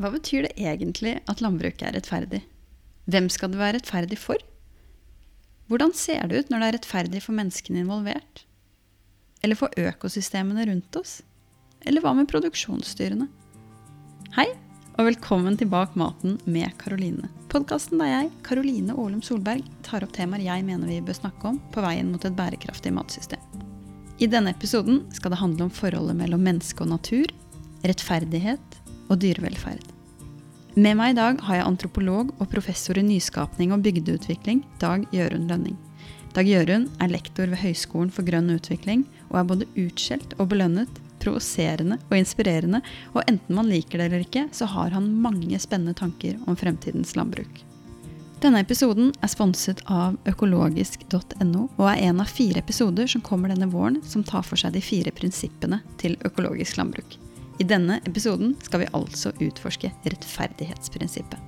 Hva betyr det egentlig at landbruket er rettferdig? Hvem skal det være rettferdig for? Hvordan ser det ut når det er rettferdig for menneskene involvert? Eller for økosystemene rundt oss? Eller hva med produksjonsdyrene? Hei, og velkommen til Bak maten med Karoline. Podkasten der jeg, Karoline Ålum Solberg, tar opp temaer jeg mener vi bør snakke om på veien mot et bærekraftig matsystem. I denne episoden skal det handle om forholdet mellom menneske og natur, rettferdighet og dyrevelferd. Med meg i dag har jeg antropolog og professor i nyskapning og bygdeutvikling, Dag Jørund Lønning. Dag Jørund er lektor ved Høgskolen for grønn utvikling, og er både utskjelt og belønnet, provoserende og inspirerende, og enten man liker det eller ikke, så har han mange spennende tanker om fremtidens landbruk. Denne episoden er sponset av økologisk.no, og er en av fire episoder som kommer denne våren som tar for seg de fire prinsippene til økologisk landbruk. I denne episoden skal vi altså utforske rettferdighetsprinsippet.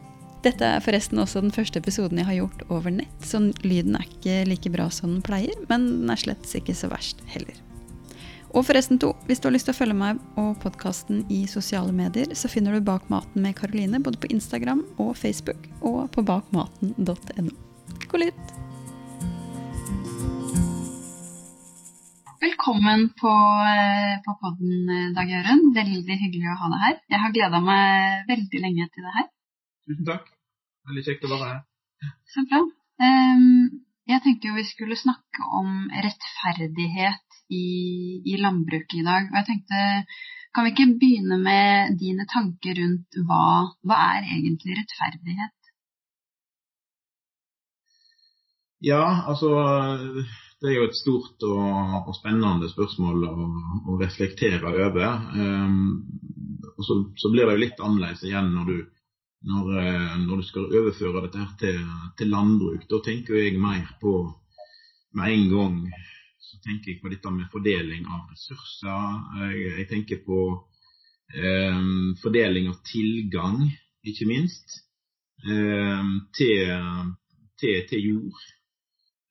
Dette er forresten også den første episoden jeg har gjort over nett, så lyden er ikke like bra som den pleier, men den er slett ikke så verst heller. Og forresten to, hvis du har lyst til å følge meg og podkasten i sosiale medier, så finner du Bak maten med Karoline både på Instagram og Facebook og på bakmaten.no. God lytt! Velkommen på, eh, på podden, eh, Dag Jørund. Veldig hyggelig å ha deg her. Jeg har gleda meg veldig lenge til det her. Tusen takk. Veldig kjekt å være her. Så bra. Um, jeg tenkte jo vi skulle snakke om rettferdighet i, i, landbruket i dag. Og jeg tenkte, kan vi ikke begynne med dine tanker rundt hva, hva er egentlig rettferdighet? Ja, altså det er jo et stort og, og spennende spørsmål å, å reflektere over. Um, og så, så, blir det jo litt annerledes igjen når du, når, eh, når du skal overføre dette her til, til, landbruk. Da tenker jeg mer på med en gang så tenker jeg på dette med fordeling av ressurser. Jeg, jeg tenker på um, fordeling av tilgang, ikke minst, um, til, til, til jord.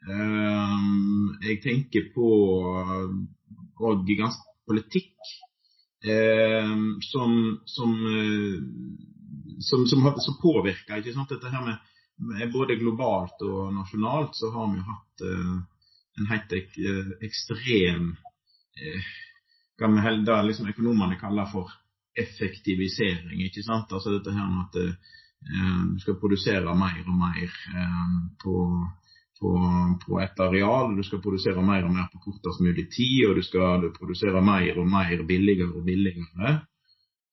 Ehm, jeg tenker på og ganske politikk ehm, som, som, eh, som, som, påvirker ikke sant? dette her med, både globalt og nasjonalt. Så har vi hatt uh, en helt ek, ekstrem hva vi liksom økonomene kaller for effektivisering. ikke sant? Altså dette her med at du skal produsere mer og mer på på, på, et areal. Du skal produsere mer og mer på kortest mulig tid, og du skal produsere mer og mer billigere og billigere.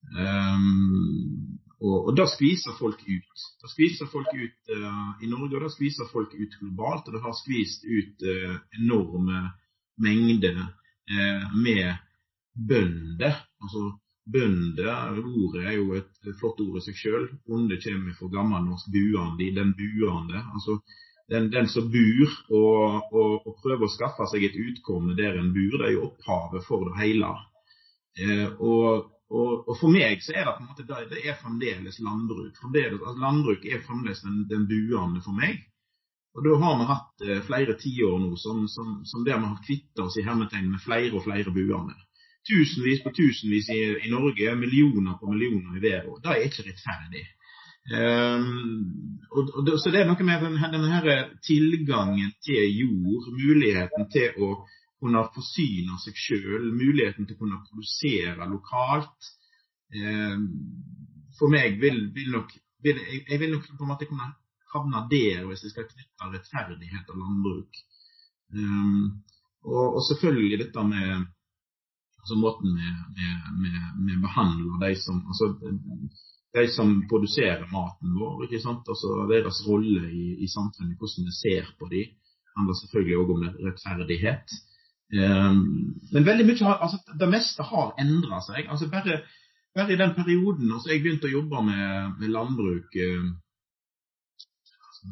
Um, og, og da skviser folk ut. Da skviser folk ut uh, i Norge, og da skviser folk ut globalt. Og det har skvist ut uh, enorme mengder uh, med bønder. Altså bønder, ordet er jo et flott ord i seg sjøl. Bonde kommer fra gammelnorsk buande, den buande. Altså den, den som bor og, og, og, prøver å skaffe seg et utkomme der en bor, det er jo opphavet for det hele. Eh, og, og, for meg så er det på en måte det, er fremdeles landbruk. Fremdeles, altså landbruk er fremdeles den, den buende for meg. Og da har vi hatt eh, flere tiår nå som, som, som, der vi har kvittet oss i hermetegn med flere og flere buende. Tusenvis på tusenvis i, i Norge, millioner på millioner i verden. Det er ikke rettferdig. Um, og, og, så det er noe med denne, denne tilgangen til jord, muligheten til å kunne forsyne seg sjøl, muligheten til å kunne produsere lokalt. Um, for meg vil, vil nok vil, jeg, jeg, vil nok på en måte kunne havne der hvis jeg skal knytte rettferdighet og landbruk. Um, og, og, selvfølgelig dette med altså måten vi behandler de som altså, de som produserer maten vår. ikke sant? Altså Deres rolle i, i samfunnet, hvordan vi ser på dem, handler selvfølgelig òg om rettferdighet. Um, men veldig mye altså det meste har endra seg. altså bare, bare, i den perioden altså Jeg begynte å jobbe med, med landbruk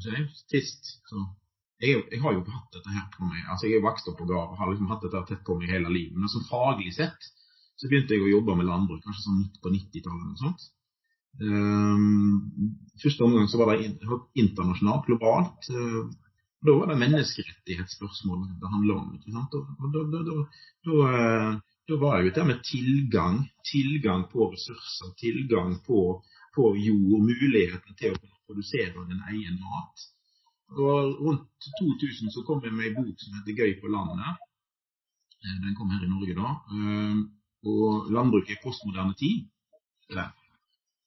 si, sist. Så jeg, jeg, har jo hatt dette her på meg. altså Jeg er vokst opp på gård og har liksom hatt dette tett på meg hele livet. Men sånn faglig sett så begynte jeg å jobbe med landbruk kanskje sånn midt på 90-tallet. Um, første omgang så var det internasjonalt, globalt. Uh, da var det menneskerettighetsspørsmål det handla om. ikke sant? Da, da, da, da, da var jo det med tilgang, tilgang på ressurser, tilgang på, på jord, muligheten til å produsere din egen mat. Og rundt 2000 så kom jeg med ei bok som heter 'Gøy på landet'. Eh, den kom her i Norge da. Eh, og 'Landbruk i postmoderne tid'.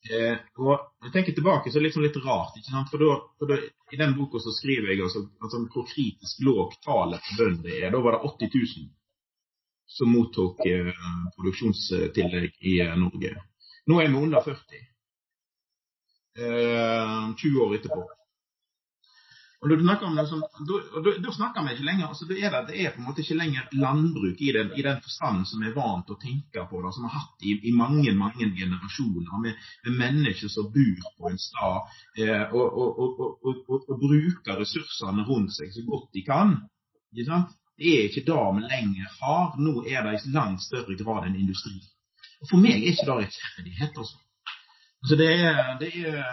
Eh, og jeg tenker tilbake, så er det liksom litt rart. ikke sant? For, da, for da, I den boka så skriver jeg altså, altså hvor kritisk lågt tallet på bønder er. Da var det 80 000 som mottok eh, produksjonstillegg i eh, Norge. Nå er vi under 40. Eh, 20 år etterpå. Og da, snakker om det som, da, snakker vi ikke lenger altså det, er det, er på en måte ikke lenger landbruk i den, i den forstand som vi er vant til å tenke på det, som vi har hatt i, i mange mange generasjoner, med, med, mennesker som bor på en stad eh, og, og, og, og, bruker ressursene rundt seg så godt de kan. Det er ikke det vi lenger har. Nå er det i langt større grad en industri. For meg er ikke det rettferdighet. Altså. altså det er, det er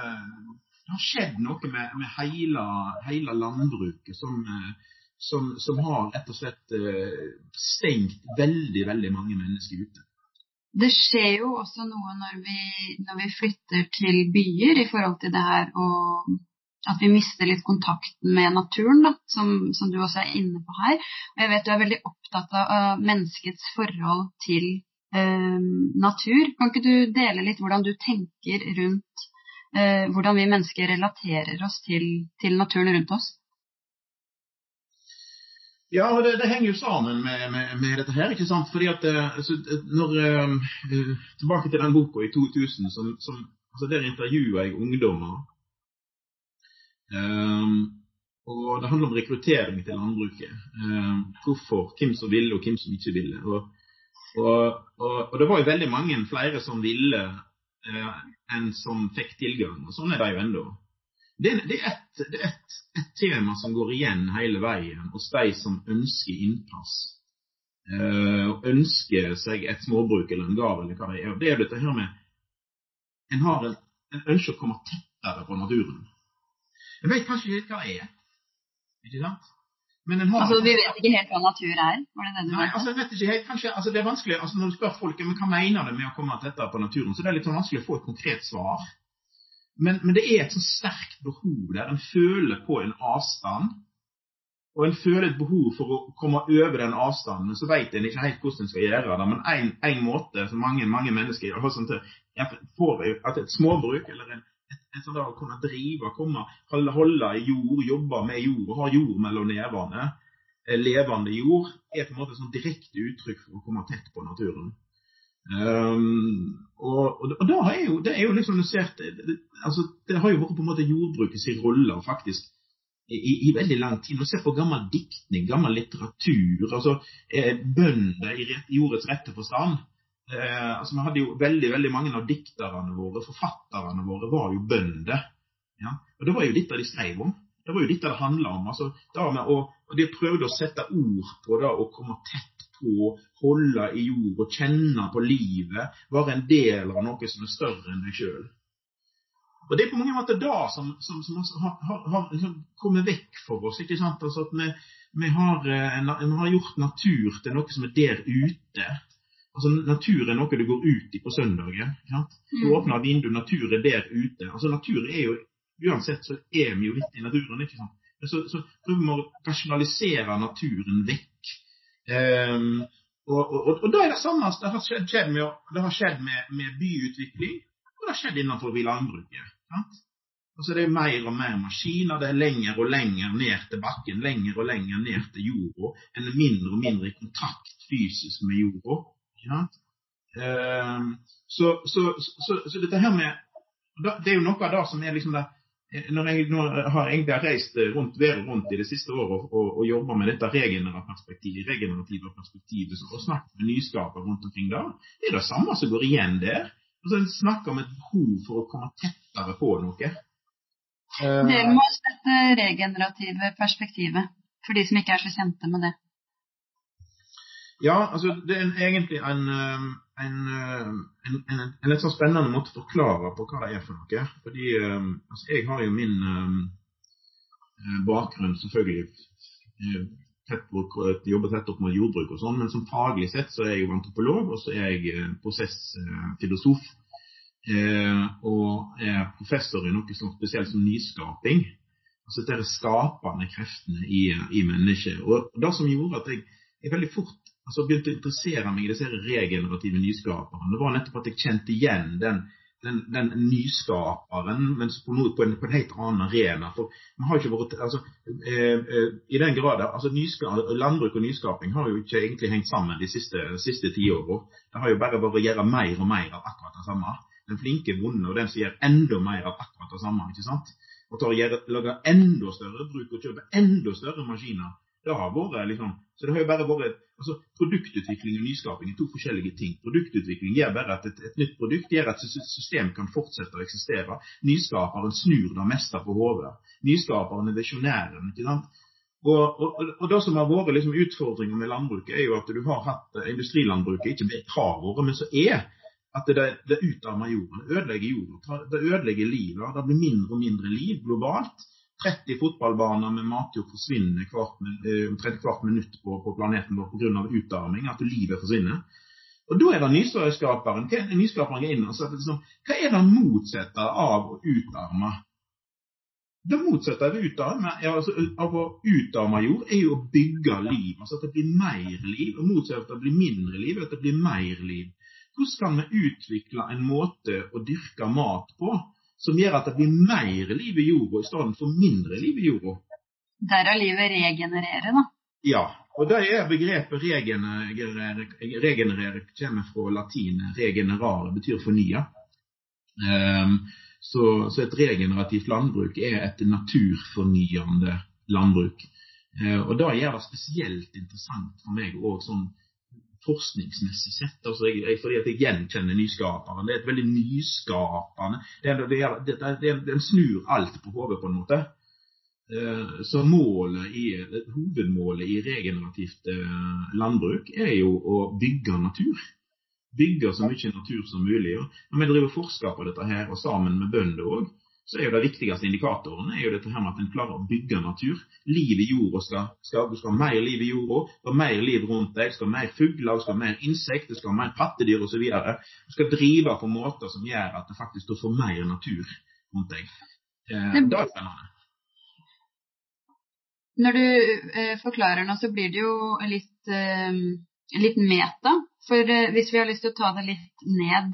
det har skjedd noe med, med hele, hele, landbruket som, eh, som, som, har rett og slett eh, stengt veldig, veldig mange mennesker ute. Det skjer jo også noe når vi, når vi flytter til byer i forhold til det her og at vi mister litt kontakten med naturen, da, som, som, du også er inne på her. Og jeg vet du er veldig opptatt av menneskets forhold til eh, natur. Kan ikke du dele litt hvordan du tenker rundt eh, hvordan vi mennesker relaterer oss til, til, naturen rundt oss? Ja, og det, det henger jo sammen med, med, med, dette her. ikke sant? Fordi at eh, altså, når, uh, Tilbake til den boka i 2000. Som, som, altså Der intervjua jeg ungdommer. Um, og Det handler om rekruttering til landbruket. Um, hvorfor, Hvem som ville, og hvem som ikke ville. Og, og, og, og det var jo veldig mange flere som ville eh, enn som fikk tilgang. Og sånn er det jo ennå. Det, det, er ett et, et tema som går igjen hele veien hos de som ønsker innpass. Eh, og ønsker seg et småbruk eller en gard eller hva det er. Det er dette her med En har en, en ønsker å komme tettere på naturen. En vet kanskje ikke hva det er. Ikke sant? Altså, vi vet ikke helt hva natur er? Var det det du Nei, altså, jeg vet ikke helt. Kanskje, altså, det er vanskelig, altså, Når du spør folk men hva mener de med å komme tettere på naturen, så det er litt sånn vanskelig å få et konkret svar. Men, men det er et sånn sterkt behov der. En føler på en avstand. Og en føler et behov for å komme over den avstanden, men så vet en ikke helt hvordan en skal gjøre det. Men en måte som mange, mange mennesker gjør, sånn til, at et småbruk eller en en sånn å kunne drive, komme, holde i jord, jobbe med jord, ha jord mellom nevene, eh, levende jord, er på en måte sånn direkte uttrykk for å komme tett på naturen. Um, og, og, og da er jo, det er jo liksom det, altså, det har jo vært på en måte jordbrukets rolle faktisk i, i, veldig lang tid. Når ser på gammel diktning, gammel litteratur, altså eh, bønder i, i ordets rette forstand, eh, altså Vi hadde jo veldig veldig mange av dikterne våre, forfatterne våre, var jo bønder. Ja? Og Det var jo dette de skrev om. Det var jo dette det handla om. altså å, og De prøvde å sette ord på det å komme tett på, holde i jord og kjenne på livet. Være en del av noe som er større enn deg sjøl. Og Det er på mange måter det som, som, som har, har, har liksom kommet vekk for oss. ikke sant? Altså at vi, vi, har, en, vi har gjort natur til noe som er der ute. Altså, Natur er noe du går ut i på søndagen. Du mm. åpner vinduet, natur er der ute. Altså, Natur er jo Uansett så er vi jo litt i naturen. ikke sant? Så, så prøver vi å rasjonalisere naturen vekk. Um, og, og, og, da er det samme det har skjedd, skjedd med, det har skjedd med, med, byutvikling, og det har skjedd innenfor landbruket. Sant? Altså Det er mer og mer maskiner, det er lenger og lenger ned til bakken, lenger og lenger ned til jorda. En er mindre og mindre i kontakt fysisk med jorda. Ehm, så, så, så, så, dette her med Det er jo noe av det som er liksom det når jeg nå har egentlig reist rundt, vært rundt i det siste året og, og, og jobba med dette regenerative perspektivet, perspektivet og snakket med nyskaper rundt omkring der, det er det samme som går igjen der. Altså, En snakker om et behov for å komme tettere på noe. Det må sette regenerative perspektivet, for de som ikke er så kjente med det. Ja, altså det er egentlig en, en, um, en, en, en litt sånn spennende måte å forklare på hva det er for noe. Fordi um, altså jeg har jo min um, bakgrunn selvfølgelig tett jobber tett opp mot jordbruk og sånn, men som faglig sett så er jeg jo antropolog, og så er jeg prosessfilosof. Eh, og er professor i noe sånt spesielt som nyskaping. Altså disse skapende kreftene i, i mennesket. Og det som gjorde at jeg, jeg veldig fort altså, begynte å interessere meg i disse regenerative nyskaperne, det var nettopp at jeg kjente igjen den den, den nyskaperen, men på, noe, på, en, på, en, helt annen arena. For man har ikke vært, altså, eh, eh, I den grad, altså Landbruk og nyskaping har jo ikke egentlig hengt sammen de siste, siste tiåra. Det har jo bare vært å gjøre mer og mer av akkurat det samme. Den flinke bonden og den som gjør enda mer av akkurat det samme. ikke sant? Og tar og lager enda større bruk og kjøper enda større maskiner det har vært liksom Så det har jo bare vært altså Produktutvikling og nyskaping er to forskjellige ting. Produktutvikling gjør bare at et, et nytt produkt gjør at systemet system kan fortsette å eksistere. Nyskaperen snur det meste på hodet. Nyskaperen er visjonæren. ikke? Og, og, og, det som har vært liksom utfordringen med landbruket, er jo at du har hatt eh, industrilandbruket ikke bare har vært, men så er at det, det utarmer jorden. Ødelegger jorden, Det ødelegger livet. Det blir mindre og mindre liv globalt. 30 fotballbaner med matjord forsvinner hvert, eh, omtrent hvert minutt på, på planeten vår pga. utarming, at livet forsvinner. Og Da er det nyskaperen er nyskaperen inn og sier liksom, hva er det motsatte av å utarme? Det motsatte av, utarme, altså, av å utarme jord er jo å bygge liv. altså At det blir mer liv. Og motsatt at det blir mindre liv, at det blir mer liv. Hvordan kan vi utvikle en måte å dyrke mat på som gjør at det blir mer liv i jorda i stedet for mindre liv i jorda. Derav livet regenererer, da. Ja, og det er begrepet regenerere, regenerere kommer fra latin regenerare, betyr fornye. Um, så, så, et regenerativt landbruk er et naturfornyende landbruk. Uh, og det gjør det spesielt interessant for meg òg sånn forskningsmessig sett. Altså jeg, jeg, fordi at jeg gjenkjenner nyskaperen. Det er et veldig nyskapende det, det, det, det, det snur alt på hodet, på en måte. Eh, så målet i, hovedmålet i regenerativt eh, landbruk er jo å bygge natur. Bygge så mye natur som mulig. Når vi driver forsker på dette her, og sammen med bønder òg, så er jo det viktigste indikatoren er jo dette her med at en klarer å bygge natur. Liv i jorda skal, skal, Du skal ha mer liv i jorda, du skal mer liv rundt deg, du skal ha mer fugler, du skal ha mer insekter, du skal ha mer pattedyr osv. Du skal drive på måter som gjør at det faktisk får mer natur rundt deg. Eh, det er spennende. Når du eh, forklarer nå, så blir det jo litt, eh, litt meta. For eh, hvis vi har lyst til å ta det litt ned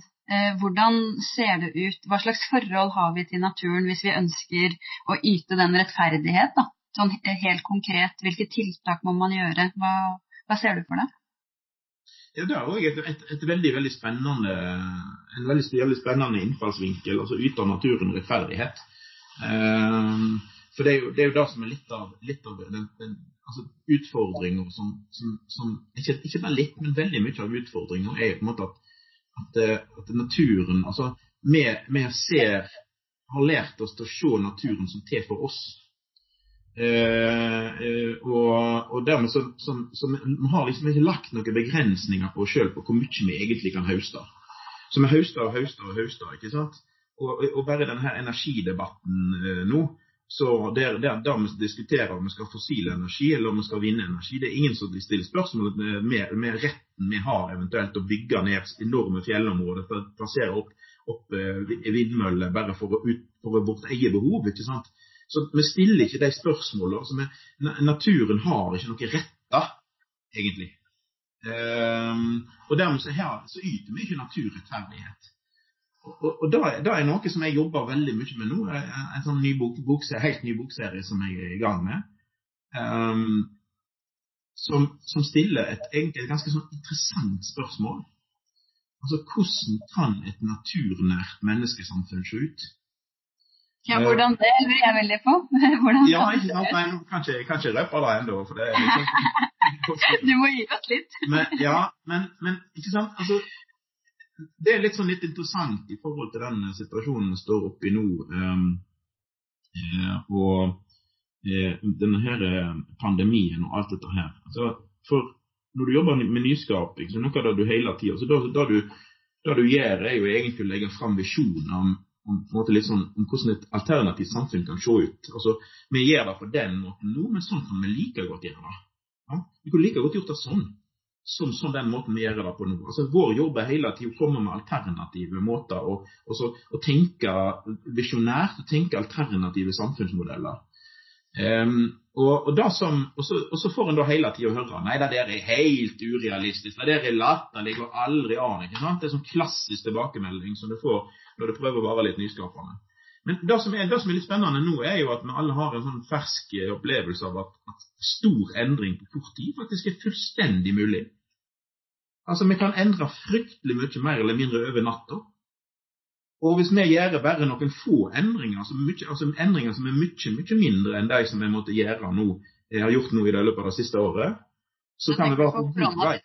hvordan ser det ut? Hva slags forhold har vi til naturen hvis vi ønsker å yte den rettferdighet? Da? Sånn helt konkret, hvilke tiltak må man gjøre? Hva, hva ser du for deg? Ja, Det er òg et, et, et, veldig veldig spennende, en veldig, veldig spennende innfallsvinkel. altså Yte naturen rettferdighet. Um, for det er, jo, det er, jo, det som er litt av, litt av den, den altså utfordringer som, som, som ikke, ikke, bare litt, men veldig mye av utfordringa er jo på en måte at at, eh, at naturen Altså, vi, vi ser, har lært oss til å se naturen som til for oss. Eh, eh, og, og, dermed så, så, så vi har liksom ikke lagt noen begrensninger på oss sjøl på hvor mye vi egentlig kan høste. Så vi høster og høster og høster. ikke sant? Og, og bare denne energidebatten eh, nå, så der, der, der vi diskuterer om vi skal ha fossil energi eller om vi skal vinne energi, det er ingen som stiller spørsmål med, med retten vi har eventuelt å bygge ned enorme fjellområder for å plassere opp, opp eh, vindmøller bare for, å, ut, for vårt eget behov. ikke sant? Så Vi stiller ikke de spørsmålene. Altså, naturen har ikke noe retter, egentlig. Um, og dermed så, her, så yter vi ikke naturrettferdighet. Og, og da, er noe som jeg jobber veldig mye med nå. En sånn ny bok, bokserie, helt ny bokserie som jeg er i gang med. Um, som, som, stiller et, egentlig et ganske sånn interessant spørsmål. Altså hvordan kan et naturnært menneskesamfunn se ut? Ja, hvordan det lurer jeg veldig på. Hvordan ja, ikke sant. Nei, kan ikke, kan ikke røpe det ennå. For det er liksom, du må gi oss litt. Men, ja, men, men ikke sant. Altså, det er litt sånn litt interessant i forhold til den situasjonen vi står oppe i nå. Um, og eh, denne her eh, pandemien og alt dette her. Altså, for når du jobber med nyskaping, så er noe av det du hele tida så det, det, det du gjør, er jo egentlig å legge fram visjoner om, om, sånn, om, hvordan et alternativt samfunn kan se ut. Altså, Vi gjør det på den måten nå, men sånn kan vi like godt gjøre det. Vi kunne like godt gjort det sånn. Som, som den måten vi gjør det på nå. Altså, vår jobb er hele tiden å komme med alternative måter å, tenke visjonært tenke alternative samfunnsmodeller. Um, og, og, som, og, så, og, så, får en da hele tida høre nei, det der er helt urealistisk, det der er latterlig og aldri an. ikke sant? Det er sånn klassisk tilbakemelding som du får når du prøver å være litt nyskapende. Men det som, er, det som, er, litt spennende nå, er jo at vi alle har en sånn fersk eh, opplevelse av at, at stor endring på kort tid faktisk er fullstendig mulig. Altså, Vi kan endre fryktelig mye mer eller mindre over natta. Og hvis vi gjør bare noen få endringer, altså, mye, altså endringer som er mye, mye mindre enn de som vi måtte gjøre nå, jeg har gjort nå i løpet av det siste året, så kan vi være på god vei.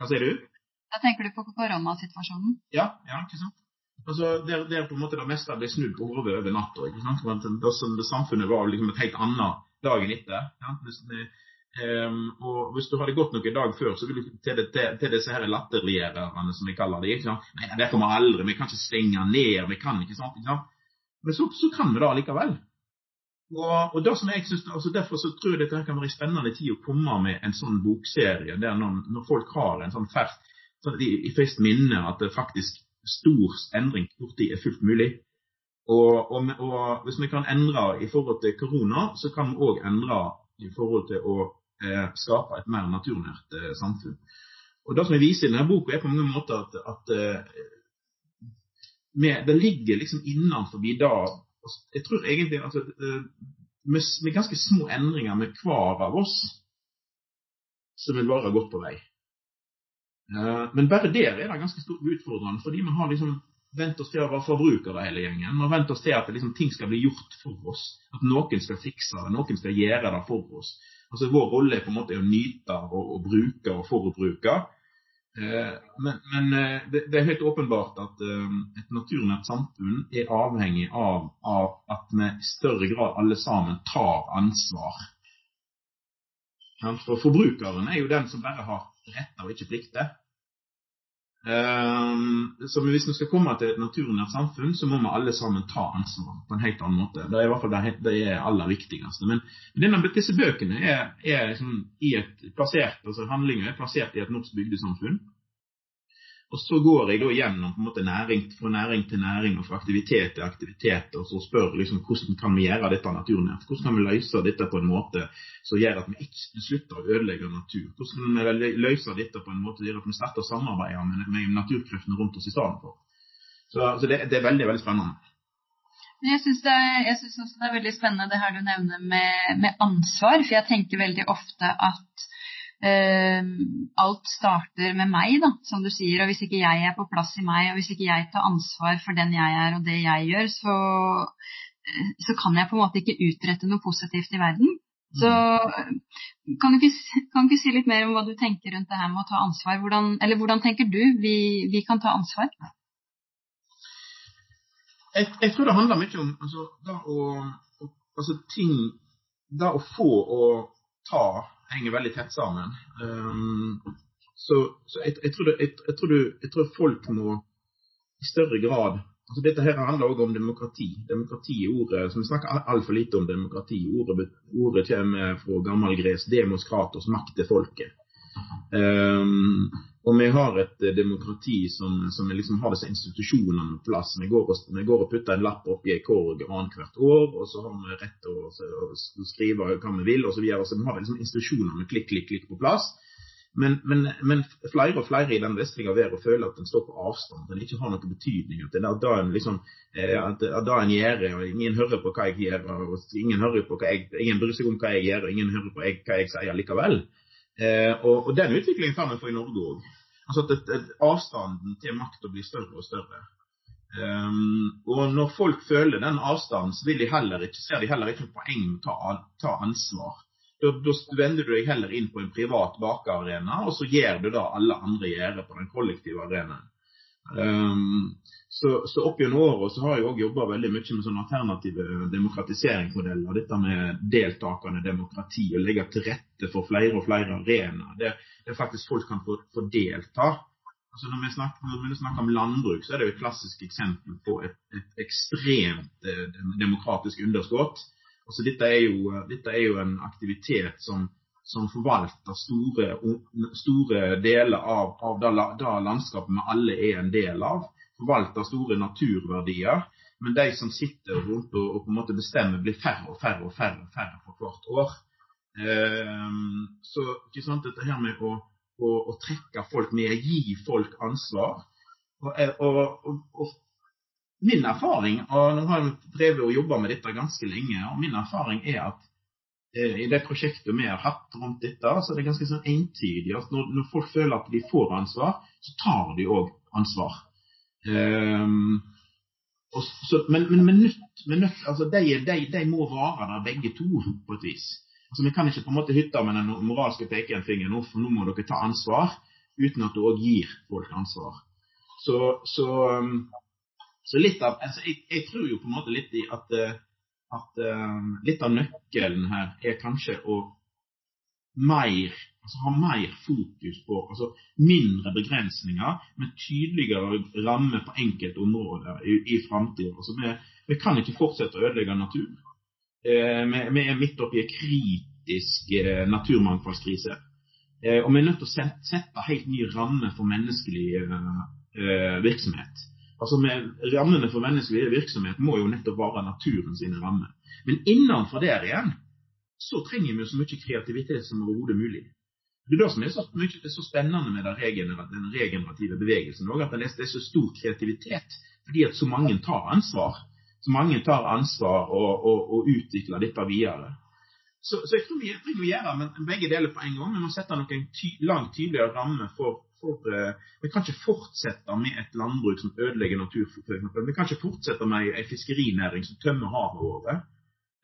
Hva sier du? Da tenker du på koronasituasjonen? Ja, ja, ikke sant. Altså, der, der på en måte det meste ble snudd på hodet over natta. Det, det samfunnet var liksom et helt annet dagen etter. Hvis, um, og hvis du hadde gått noen dag før, så ville du til, til, til disse her som vi kaller det. Ikke? Nei, det kommer aldri. Vi kan ikke stenge ned. Vi kan ikke sant? Ikke? Men så, så kan vi det likevel. Og, og som jeg synes, altså Derfor så tror jeg dette kan være en spennende tid å komme med en sånn bokserie der når, når folk har en sånn ferskt sånn i, i minne at det faktisk stor endring kort tid er fullt mulig. Og, og, og, hvis vi kan endre i forhold til korona, så kan vi òg endre i forhold til å eh, skape et mer naturnært eh, samfunn. Og Det som jeg viser i denne boka, er på mange måter at, at eh, med, det ligger liksom innenfor da Jeg tror egentlig altså, eh, med, med, ganske små endringer med hver av oss, så vil være godt på vei. Eh, men bare der er det ganske stort utfordrende, fordi vi har liksom vent oss til å være forbrukere hele gjengen. Vi har vent oss til at liksom, ting skal bli gjort for oss. At noen skal fikse det, noen skal gjøre det for oss. Altså Vår rolle er på en måte å nyte og, og bruke og forbruke. Eh, men, men eh, det, er helt åpenbart at et naturnært samfunn er avhengig av, av, at vi i større grad alle sammen tar ansvar. For forbrukeren er jo den som bare har retter og ikke plikter. Um, så hvis vi skal komme til et naturnært samfunn, så må vi alle sammen ta ansvar på en helt annen måte. Det er i hvert fall det, det er aller viktigste. Men denne, disse bøkene er, er liksom et, plassert, altså handlinger er plassert i et norsk bygdesamfunn. Og så går jeg da gjennom på en måte næring, fra næring til næring og fra aktivitet til aktivitet, og så spør liksom hvordan kan vi gjøre dette naturnært? Hvordan kan vi løse dette på en måte som gjør at vi ikke slutter å ødelegge natur? Hvordan kan vi løse dette på en måte som gjør at vi starter å samarbeide med, med naturkreftene rundt oss i stedet for? Så, så det, det, er veldig, veldig spennende. Jeg syns, også det er veldig spennende det her du nevner med, med ansvar. For jeg tenker veldig ofte at alt starter med meg, da, som du sier. Og hvis ikke jeg er på plass i meg, og hvis ikke jeg tar ansvar for den jeg er og det jeg gjør, så, uh, så kan jeg på en måte ikke utrette noe positivt i verden. Så kan du, ikke, kan du, ikke, si litt mer om hva du tenker rundt det her med å ta ansvar? Hvordan, eller hvordan tenker du vi, vi kan ta ansvar? Jeg, jeg, tror det handler mye om altså, det å, altså, ting Det å få og ta henger veldig tett sammen. Um, så, så jeg, jeg, tror det, jeg, jeg, tror du, jeg, tror folk må i større grad altså Dette her handler også om demokrati. Demokrati ordet, så Vi snakker altfor lite om demokrati. Ordet, ordet kommer fra gammel gres. 'demos kratos', makt til folket. Um, og vi har et eh, demokrati som, som liksom har disse institusjonene på plass. Vi går, og, går og putter en lapp oppi en korg annethvert år, og så har vi rett til å, å, skrive hva vi vil og Så, så vi har liksom institusjoner med klikk, klikk, klikk på plass. Men, men, men, flere og flere i den vestlige verden føler at den står på avstand, at den ikke har noen betydning. At det er da en liksom, eh, at, da en gjør, og ingen hører på hva jeg gjør, og ingen, hører på hva jeg, ingen bryr seg om hva jeg gjør, og ingen hører på hva jeg sier likevel. Eh, og, og, den utviklingen kan vi få i Norge òg. Altså at, at, avstanden til makta blir større og større. Um, og når folk føler den avstanden, så vil de heller ikke, ser de heller ikke noe poeng med å ta, ansvar. Da, da, vender du deg heller inn på en privat bakearena, og så gjør du da alle andre gjør på den kollektive arenaen. Um, så, så opp gjennom året så har jeg òg jobba veldig mye med sånne alternative demokratiseringsmodeller. Dette med deltakende demokrati og legge til rette for flere og flere arenaer. Det, det faktisk folk kan få, få delta. Altså når, vi snakker, når vi snakker om landbruk, så er det jo et klassisk eksempel på et, et ekstremt eh, demokratisk underskudd. Altså dette, dette er jo en aktivitet som, som forvalter store, store deler av, av det landskapet vi alle er en del av. Forvalter store naturverdier. Men de som sitter rundt og, og på en måte bestemmer, blir færre og færre og færre, og færre for hvert år. Um, så ikke sant, dette her med å, å, å, trekke folk med, gi folk ansvar. Og, og, og, min erfaring, og nå har jeg drevet og jobba med dette ganske lenge, og min erfaring er at eh, i det prosjektet vi har hatt rundt dette, så er det ganske sånn entydig at når, når folk føler at de får ansvar, så tar de òg ansvar. Um, så, men, men, men, nødt, men nødt, altså de, de, de, må være der begge to, på et vis. Altså Vi kan ikke på en måte hytte med den moralske pekefingeren nå, for nå må dere ta ansvar, uten at du òg gir folk ansvar. Så, så um, så litt av, altså jeg, jeg, tror jo på en måte litt i at, eh, at um, litt av nøkkelen her er kanskje å mer, altså ha mer fokus på altså mindre begrensninger, men tydeligere rammer på enkelte områder i, i framtida. Altså vi, vi, kan ikke fortsette å ødelegge naturen. Eh, vi, vi, er midt oppi en kritisk eh, naturmangfoldskrise. Eh, og vi er nødt til å sette, sette helt nye rammer for menneskelig eh, virksomhet. Altså med Rammene for menneskelig virksomhet må jo nettopp være naturens rammer. Men innenfor der igjen så trenger vi så mye kreativitet som overhodet mulig. Det er det som er så, mye, så spennende med den regenerative bevegelsen. Også, at det er så stor kreativitet fordi at så mange tar ansvar. Så mange tar ansvar og, og, og utvikler dette videre. Så, så, jeg tror vi, trenger å gjøre begge deler på en gang. Vi må sette noen ty langt tydeligere rammer for for uh, Vi kan ikke fortsette med et landbruk som ødelegger natur. Vi kan ikke fortsette med en fiskerinæring som tømmer havet vårt.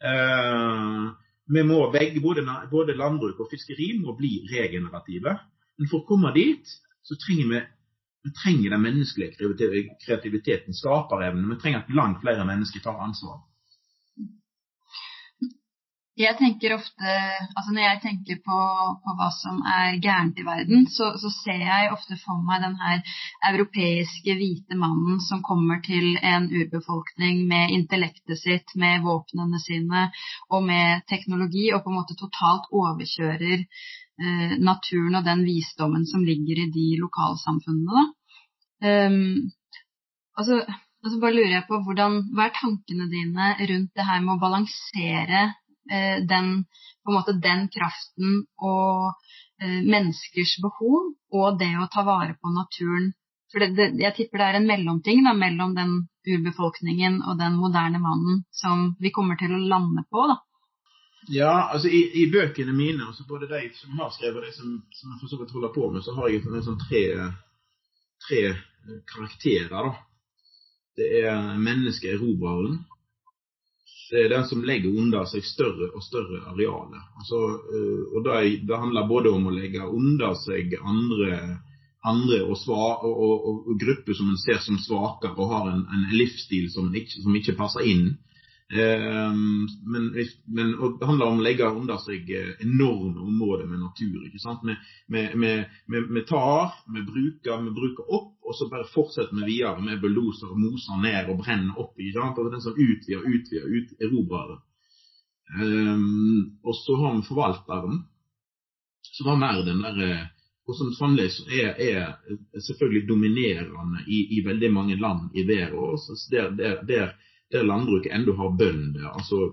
Uh, vi må begge, både, både, landbruk og fiskeri må bli regenerative. Men for å komme dit, så trenger vi, vi trenger den menneskelige kreativiteten, skaperevnen. Vi trenger at langt flere mennesker tar ansvar. Jeg tenker ofte, altså Når jeg tenker på, på hva som er gærent i verden, så, så, ser jeg ofte for meg den her europeiske hvite mannen som kommer til en urbefolkning med intellektet sitt, med våpnene sine og med teknologi, og på en måte totalt overkjører eh, naturen og den visdommen som ligger i de lokalsamfunnene. Um, altså, altså bare lurer jeg på hvordan, Hva er tankene dine rundt det her med å balansere den, på en måte, den kraften og eh, menneskers behov og det å ta vare på naturen. For det, det, jeg tipper det er en mellomting da, mellom den urbefolkningen og den moderne mannen som vi kommer til å lande på. da. Ja, altså i, i bøkene mine, altså både de som har skrevet og de som, som jeg for så vidt holder på med, så har jeg en sånn tre, tre karakterer. da. Det er mennesket, erobreren. er den som legger under seg større og større arealer. Altså, eh, og det, det, handler både om å legge under seg andre, andre og, svar, og, og, og, grupper som en ser som svakere og har en, en livsstil som ikke, som ikke passer inn. Ehm, men, men det handler om å legge under seg eh, enorme områder med natur. ikke sant? Vi tar, vi bruker, vi bruker opp, og så bare fortsetter vi videre med bulldoser og moser ned og brenner opp. ikke sant? Og den som utvider, utvider, ut, erobrer. Um, og så har vi forvalteren, som har mer den der eh, og som sannelig er, er, selvfølgelig dominerende i, i, veldig mange land i verden. Der, der, der der landbruket ennå har bønder, altså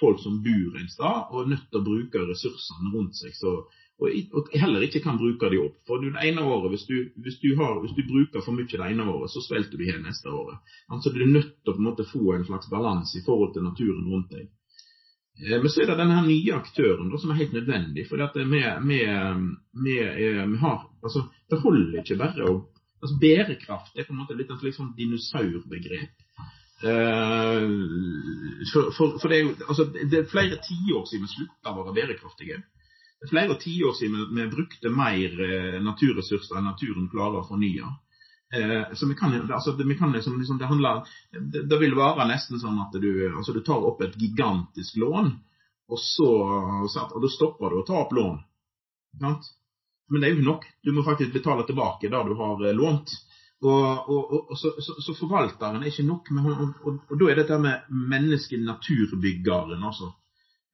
folk som bor en sted og er nødt til å bruke ressursene rundt seg. Så, og, og, heller ikke kan bruke de opp. For det ene året, hvis du, hvis du, har, hvis du bruker for mye det ene året, så svelter du igjen neste året. Altså Du er nødt til å på en måte få en slags balanse i forhold til naturen rundt deg. Eh, men så er det denne nye aktøren da, som er helt nødvendig. For det, vi, med, med, vi altså, det holder ikke bare å altså Bærekraft er på en måte litt et liksom dinosaurbegrep. Uh, for, for, for, det er jo altså, det er flere tiår siden vi slutta å være bærekraftige. Det er flere tiår siden vi, brukte mer uh, naturressurser enn naturen klarer å fornye. Eh, så vi kan, altså, vi kan liksom, liksom, det, handler, det, det, vil være nesten sånn at du, altså, du tar opp et gigantisk lån, og så og da stopper du å ta opp lån. Men det er jo nok. Du må faktisk betale tilbake det du har lånt. Og, og, og så, så, så, forvalteren er ikke nok. Med, og, da er dette med menneske-naturbyggeren, altså.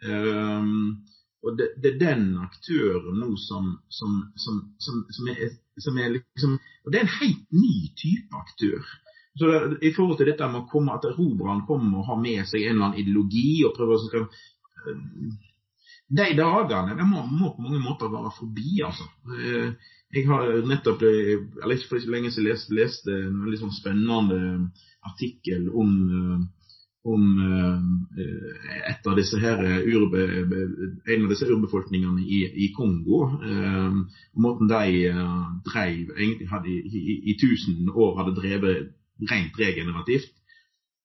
Um, Og det, det, er den aktøren nå som, som, som, som er, er, liksom Og det er en helt ny type aktør. Så det, I forhold til dette med å komme, at erobreren kommer og har med seg en eller annen ideologi og prøver å skal, De dagene det må, må, på mange måter være forbi. altså. Jeg har nettopp, eller ikke lenge siden, lest, lest en veldig sånn spennende artikkel om om eh, et av disse her urbe, en av disse urbefolkningene i, i Kongo. Eh, måten de eh, drev egentlig hadde i, i, tusen år hadde drevet rent regenerativt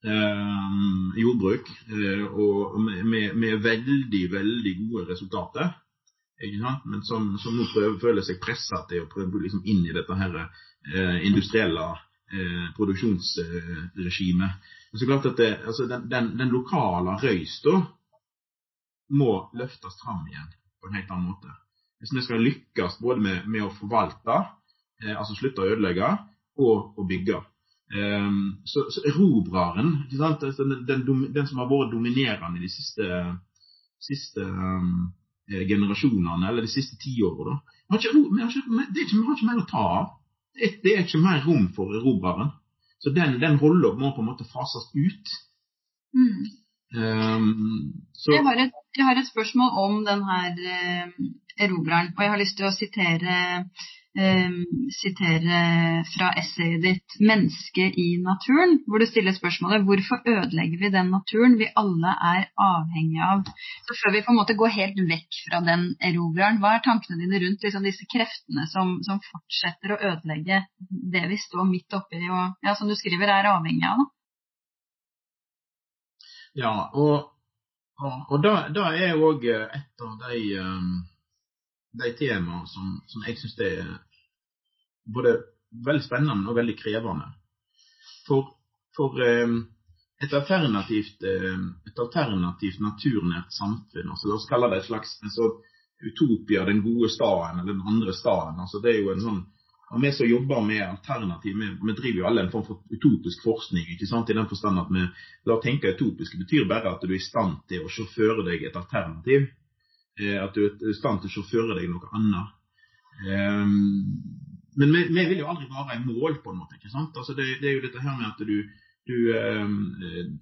eh, jordbruk. Eh, og med, med, veldig, veldig gode resultater. Men som, som, nå prøver, føler seg pressa til å prøve liksom inn i dette her eh, industrielle produksjonsregimet. Så klart at altså den, den, den, lokale røysta må løftes fram igjen på en helt annen måte. Hvis vi skal lykkes både med, med å forvalte, eh, altså slutte å ødelegge, og å bygge. Um, så, så erobreren, altså den, den, som har vært dominerende de siste, siste um, generasjonene, eller de siste tiårene, vi har ikke mer å ta av. Det, det er ikke mer rom for erobreren. Så den, den rolla må på en måte fases ut. Mm. Um, jeg, har et, jeg, har et, spørsmål om den her uh, erobreren, og jeg har lyst til å sitere sitere fra essayet ditt 'Mennesket i naturen', hvor du stiller spørsmålet hvorfor ødelegger vi den naturen vi alle er avhengige av? Så Før vi på en måte går helt vekk fra den erobreren, hva er tankene dine rundt liksom, disse kreftene som, som, fortsetter å ødelegge det vi står midt oppi og ja, som du skriver er avhengig av? Ja, og, og, og da, er òg et av de um de temaene som, som jeg syns er både veldig spennende og veldig krevende. For, for eh, et, alternativt, eh, et alternativt naturnært samfunn, altså la oss kalle det et slags altså, utopia, den gode staden eller den andre staden. altså det er jo en sånn og Vi som jobber med alternativ, vi, vi, driver jo alle en form for utopisk forskning. ikke sant, I den forstand at vi la tenke utopisk betyr bare at du er i stand til å sjåføre deg et alternativ. Eh, at du er i stand til å sjåføre deg noe annet. Um, men vi, vi, vil jo aldri være i mål, på en måte. ikke sant? Altså det, det, er jo dette her med at du, du, ehm,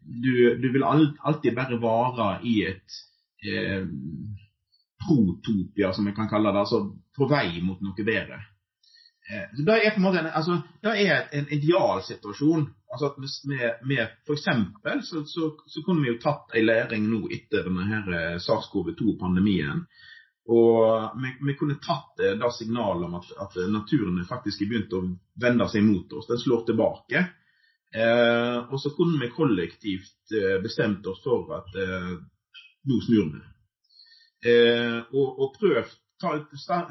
du, du vil alltid bare være i et eh, protopia, som vi kan kalle det. Altså på vei mot noe bedre. Eh, så Det er på en måte altså, det er en idealsituasjon. Altså at med, vi for eksempel, så, så, så, kunne vi jo tatt en læring nå etter denne eh, SARS-CoV-2-pandemien. Og vi, vi, kunne tatt det, det signalet om at, at naturen faktisk har begynt å vende seg mot oss. Den slår tilbake. Eh, og så kunne vi kollektivt eh, bestemt oss for at eh, nå snur vi. Eh, og, og prøvd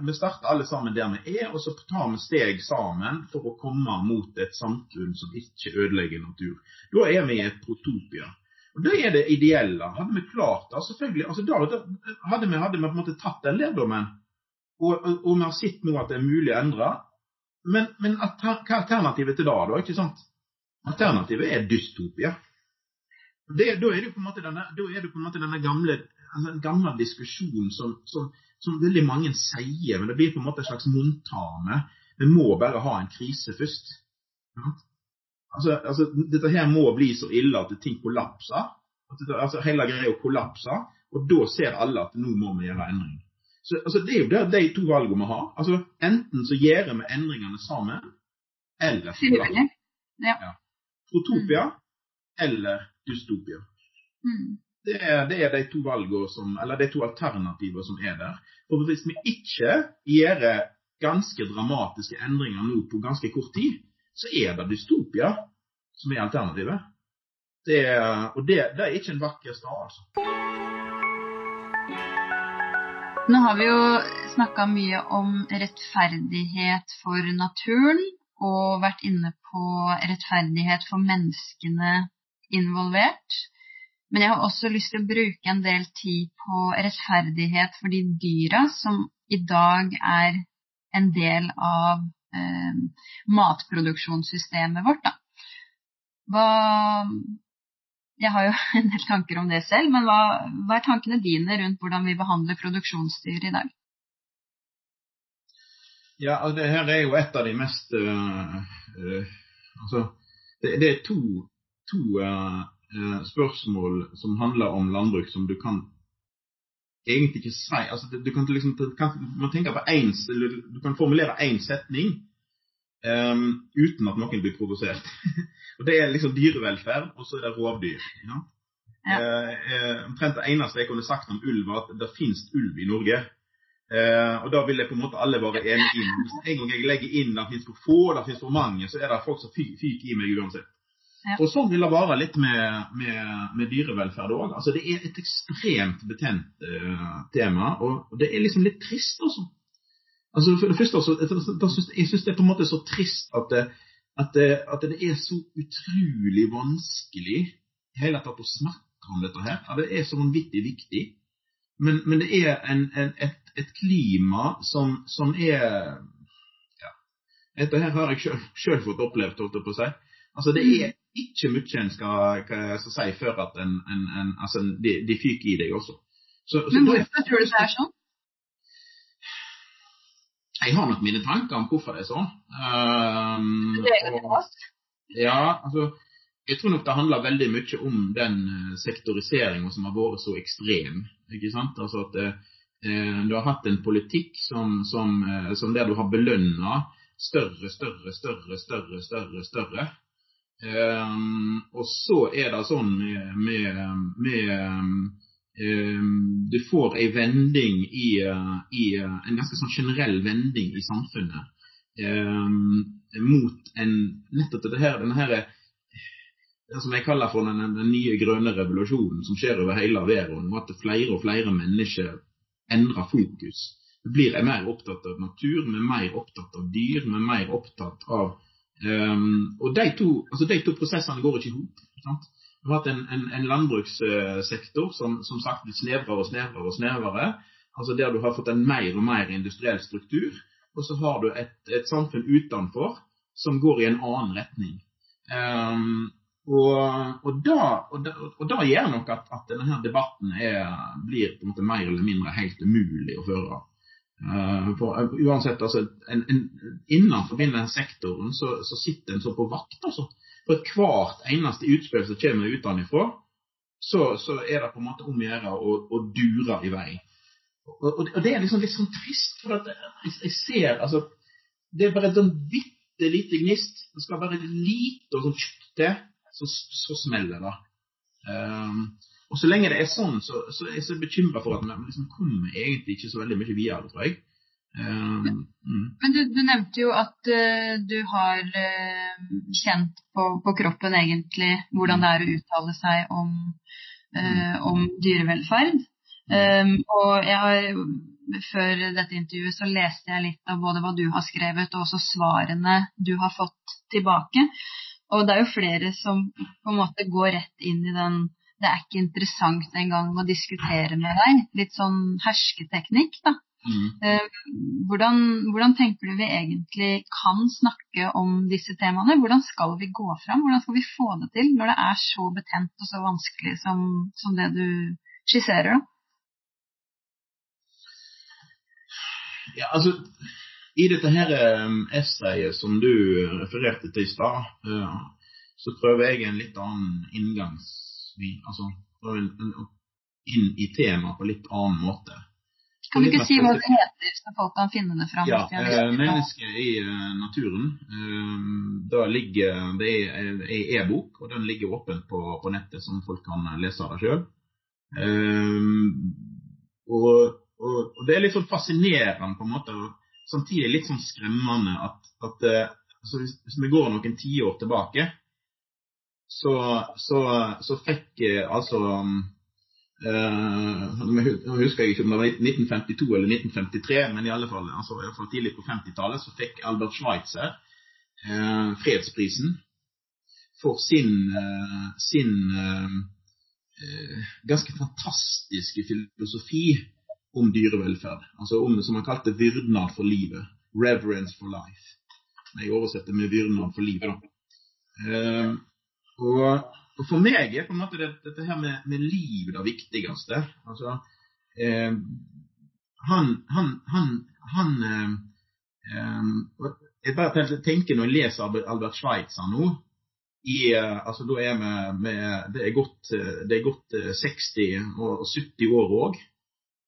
Vi starter alle sammen der vi er, og så tar vi steg sammen for å komme mot et samfunn som ikke ødelegger natur. Da er vi i et protopia. Og Det er det ideelle. Hadde vi klart det, selvfølgelig altså da, hadde, vi, hadde vi på en måte tatt den lærdommen. Og, og, og, vi har sett nå at det er mulig å endre. Men, men hva er alternativet til det, da? ikke sant? Alternativet er dystopia. Det, da da er det på en måte denne gamle, altså gamle diskusjonen som, som, som, veldig mange sier, men det blir på en måte en slags montane. Vi må bare ha en krise først. Ja? Altså, altså, dette her må bli så ille at ting kollapser. At altså, hele greia kollapser. Og da ser alle at nå må vi gjøre endring. Så, altså, det er jo det, de to valgene vi har. Altså, enten så gjør vi endringene sammen, eller så kollapser ja. ja. Protopia mm. eller dystopia. Mm. Det, er, det er, de to valgene som, eller de to alternativene som er der. For hvis vi ikke gjør ganske dramatiske endringer nå på ganske kort tid, så er det dystopia som er alternativet. Det, og det, det, er ikke en vakker stad, altså. Nå har vi jo snakka mye om rettferdighet for naturen, og vært inne på rettferdighet for menneskene involvert. Men jeg har også lyst til å bruke en del tid på rettferdighet for de dyra som i dag er en del av eh, matproduksjonssystemet vårt. Da. Hva, jeg har jo en del tanker om det selv, men hva, hva, er tankene dine rundt hvordan vi behandler produksjonsdyr i dag? Ja, altså, det her er jo et av de mest øh, øh, Altså, det, det, er to, to uh, spørsmål som handler om landbruk som du kan egentlig ikke si altså, du kan liksom, Man tenker på en, Du kan formulere én setning um, uten at noen blir provosert. og Det er liksom dyrevelferd, og så er det rovdyr. Ja? Ja. Uh, omtrent det eneste jeg kunne sagt om ulv, var at det finnes ulv i Norge. Uh, og da vil jeg på en måte alle være enige inn. Hvis en gang jeg legger inn at det finnes for få, det finnes for mange, så er det folk som fyker i meg uansett. Ja. Og sånn vil det være litt med, med, med dyrevelferd òg. Altså, det er et ekstremt betent uh, tema, og, det er liksom litt trist, altså. altså for det første, altså, Jeg syns det er på en måte så trist at det, at det, at det er så utrolig vanskelig hele tatt å snakke om dette her. Det er så vanvittig viktig. Men, men det er en, en, et et klima som, som er ja, Dette her har jeg sjøl fått opplevd, holdt jeg på å si. Altså, det er ikke mye en skal, skal si før at en, en, en altså, de, de, fyker i deg også. Så, Men hvorfor tror du det er sånn? Jeg har nok mine tanker om hvorfor det er sånn. Um, og, ja, altså jeg tror nok det handler veldig mye om den uh, sektoriseringa som har vært så ekstrem. ikke sant? Altså at uh, Eh, du har hatt en politikk som, som, eh, som der du har belønna større, større, større, større, større, større. Um, og så er det sånn med, med, med um, Du får ei vending i, i, En ganske sånn generell vending i samfunnet um, mot en nettopp dette her, denne her det som jeg kaller for den, den nye grønne revolusjonen som skjer over hele verden. At flere og flere mennesker endrer fokus. Blir mer opptatt av natur, vi er mer opptatt av dyr, vi er mer opptatt av um, Og de to, altså de to, prosessene går ikke i hop. Vi har hatt en, en, en landbrukssektor som, som sagt blir snevrere og snevrere og snevrere. Altså der du har fått en mer og mer industriell struktur. Og så har du et, et samfunn utenfor som går i en annen retning. Um, og, og, da, og, da, og, da, gjør nok at, at denne debatten er, blir på en måte mer eller mindre helt umulig å føre. Uh, for uh, uansett, altså, en, en, Innenfor denne sektoren så, så, sitter en så på vakt. altså. For hvert eneste utspill som kommer utenfra, så, så er det på en måte om å gjøre å, dure i vei. Og, og, det er liksom litt sånn trist, for at jeg, jeg ser altså, Det er bare en sånn bitte lite gnist. Det skal være lite og sånn kjøtt til så, så smeller det. Um, og så lenge det er sånn, så, så er jeg så bekymra for at vi liksom kommer egentlig ikke så veldig mye videre, tror jeg. Um, mm. Men du, du, nevnte jo at uh, du har uh, kjent på, på, kroppen egentlig hvordan det er å uttale seg om, uh, om dyrevelferd. Um, og jeg har, før dette intervjuet så leste jeg litt av både hva du har skrevet og også svarene du har fått tilbake. Og det er jo flere som på en måte går rett inn i den det er ikke interessant engang å diskutere med deg. Litt sånn hersketeknikk, da. Mm. Eh, hvordan, hvordan, tenker du vi egentlig kan snakke om disse temaene? Hvordan skal vi gå fram? Hvordan skal vi få det til når det er så betent og så vanskelig som, som det du skisserer? da? Ja, altså i dette her um, essayet som du refererte til i stad, uh, så prøver jeg en litt annen inngangsvin. Altså inn i temaet på litt annen måte. Kan du ikke si hva det heter, så folk kan finne det fram? Ja, uh, 'Mennesket i uh, naturen'. Uh, da ligger, Det er ei e-bok, og den ligger åpen på, på, nettet, som folk kan lese det sjøl. Og, og, og, det er litt sånn fascinerende på en måte og samtidig litt sånn skremmende at, at eh, altså hvis, hvis, vi går noen tiår tilbake, så, så, så fikk altså Uh, nå husker jeg ikke om det var 1952 eller 1953, men i alle fall, altså, i alle fall tidlig på 50-tallet så fikk Albert Schweitzer uh, fredsprisen for sin, uh, sin ganske fantastiske filosofi om dyrevelferd. Altså om som han kalte 'vyrdnad for livet. Reverence for life. Jeg oversetter med 'vyrdnad for livet, da. Og, Og For meg er på en måte dette, dette her med, med liv det viktigste. Altså, eh, han, han, han, han eh, eh, Jeg bare tenker når jeg leser Albert Schweitzer nå i, eh, altså da er vi med, det, er godt, det er godt 60 og 70 år òg.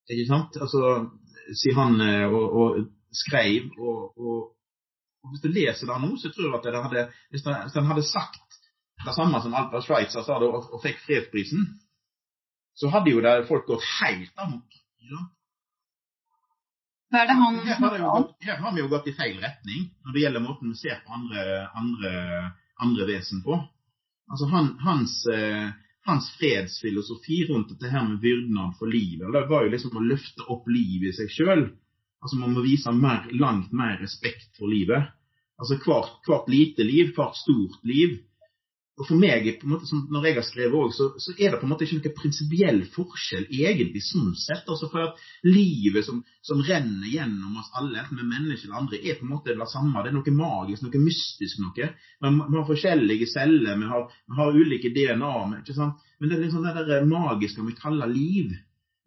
Ikke sant? Altså, sier han og, og skrev og, og, og, Hvis du leser det nå, så tror jeg at det hadde, hvis han hadde sagt det samme som Albert Sveitser sa da, og, og fikk fredsprisen, så hadde jo der folk gått helt amok. Ja. Hva er det han her har, gått, her har, vi jo gått i feil retning når det gjelder måten vi ser på andre, andre, andre vesen på. Altså han, hans, eh, hans, fredsfilosofi rundt dette her med vyrdnad for livet, det var jo liksom å løfte opp livet i seg sjøl. Altså man må vise mer, langt mer respekt for livet. Altså hvert, hvert lite liv, hvert stort liv, og for meg, måte, når jeg har skrevet òg, så, så, er det på en måte ikke noen prinsipiell forskjell egentlig sånn sett. altså For at livet som, som renner gjennom oss alle, enten vi er mennesker eller andre, er på en måte det samme. Det er noe magisk, noe mystisk noe. Vi har forskjellige celler, vi har, vi har ulike DNA. Men det er liksom det der magiske vi kaller liv.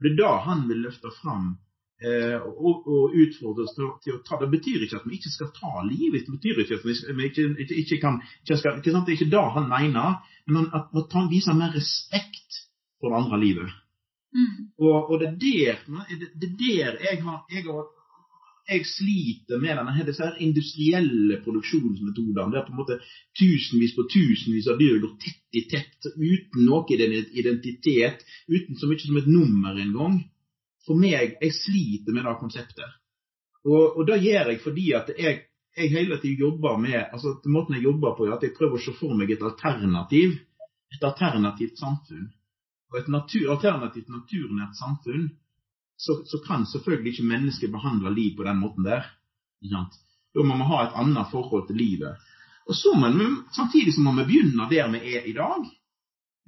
Det er da han vil løfte fram og, og utfordres til, å ta Det betyr ikke at vi ikke skal ta livet. Det betyr ikke at vi, ikke, ikke, ikke, kan ikke skal, ikke sant? Det er ikke det han mener, men at ta, viser mer respekt for det andre livet. Mm. Og, og, det er der, det er der jeg, har, jeg, har, jeg sliter med denne, disse her industrielle produksjonsmetodene. Det er på en måte tusenvis på tusenvis av dyr går tett i tett uten noe identitet, uten så mye som et nummer engang for meg Jeg sliter med det konseptet. Og, og det gjør jeg fordi at jeg, jeg hele tiden jobber med altså Måten jeg jobber på, er at jeg prøver å se for meg et alternativ. Et alternativt samfunn. Og et natur, alternativt naturnært samfunn, så, så, kan selvfølgelig ikke mennesket behandle liv på den måten der. Da må vi ha et annet forhold til livet. Og så må vi, Samtidig så må vi begynne der vi er i dag.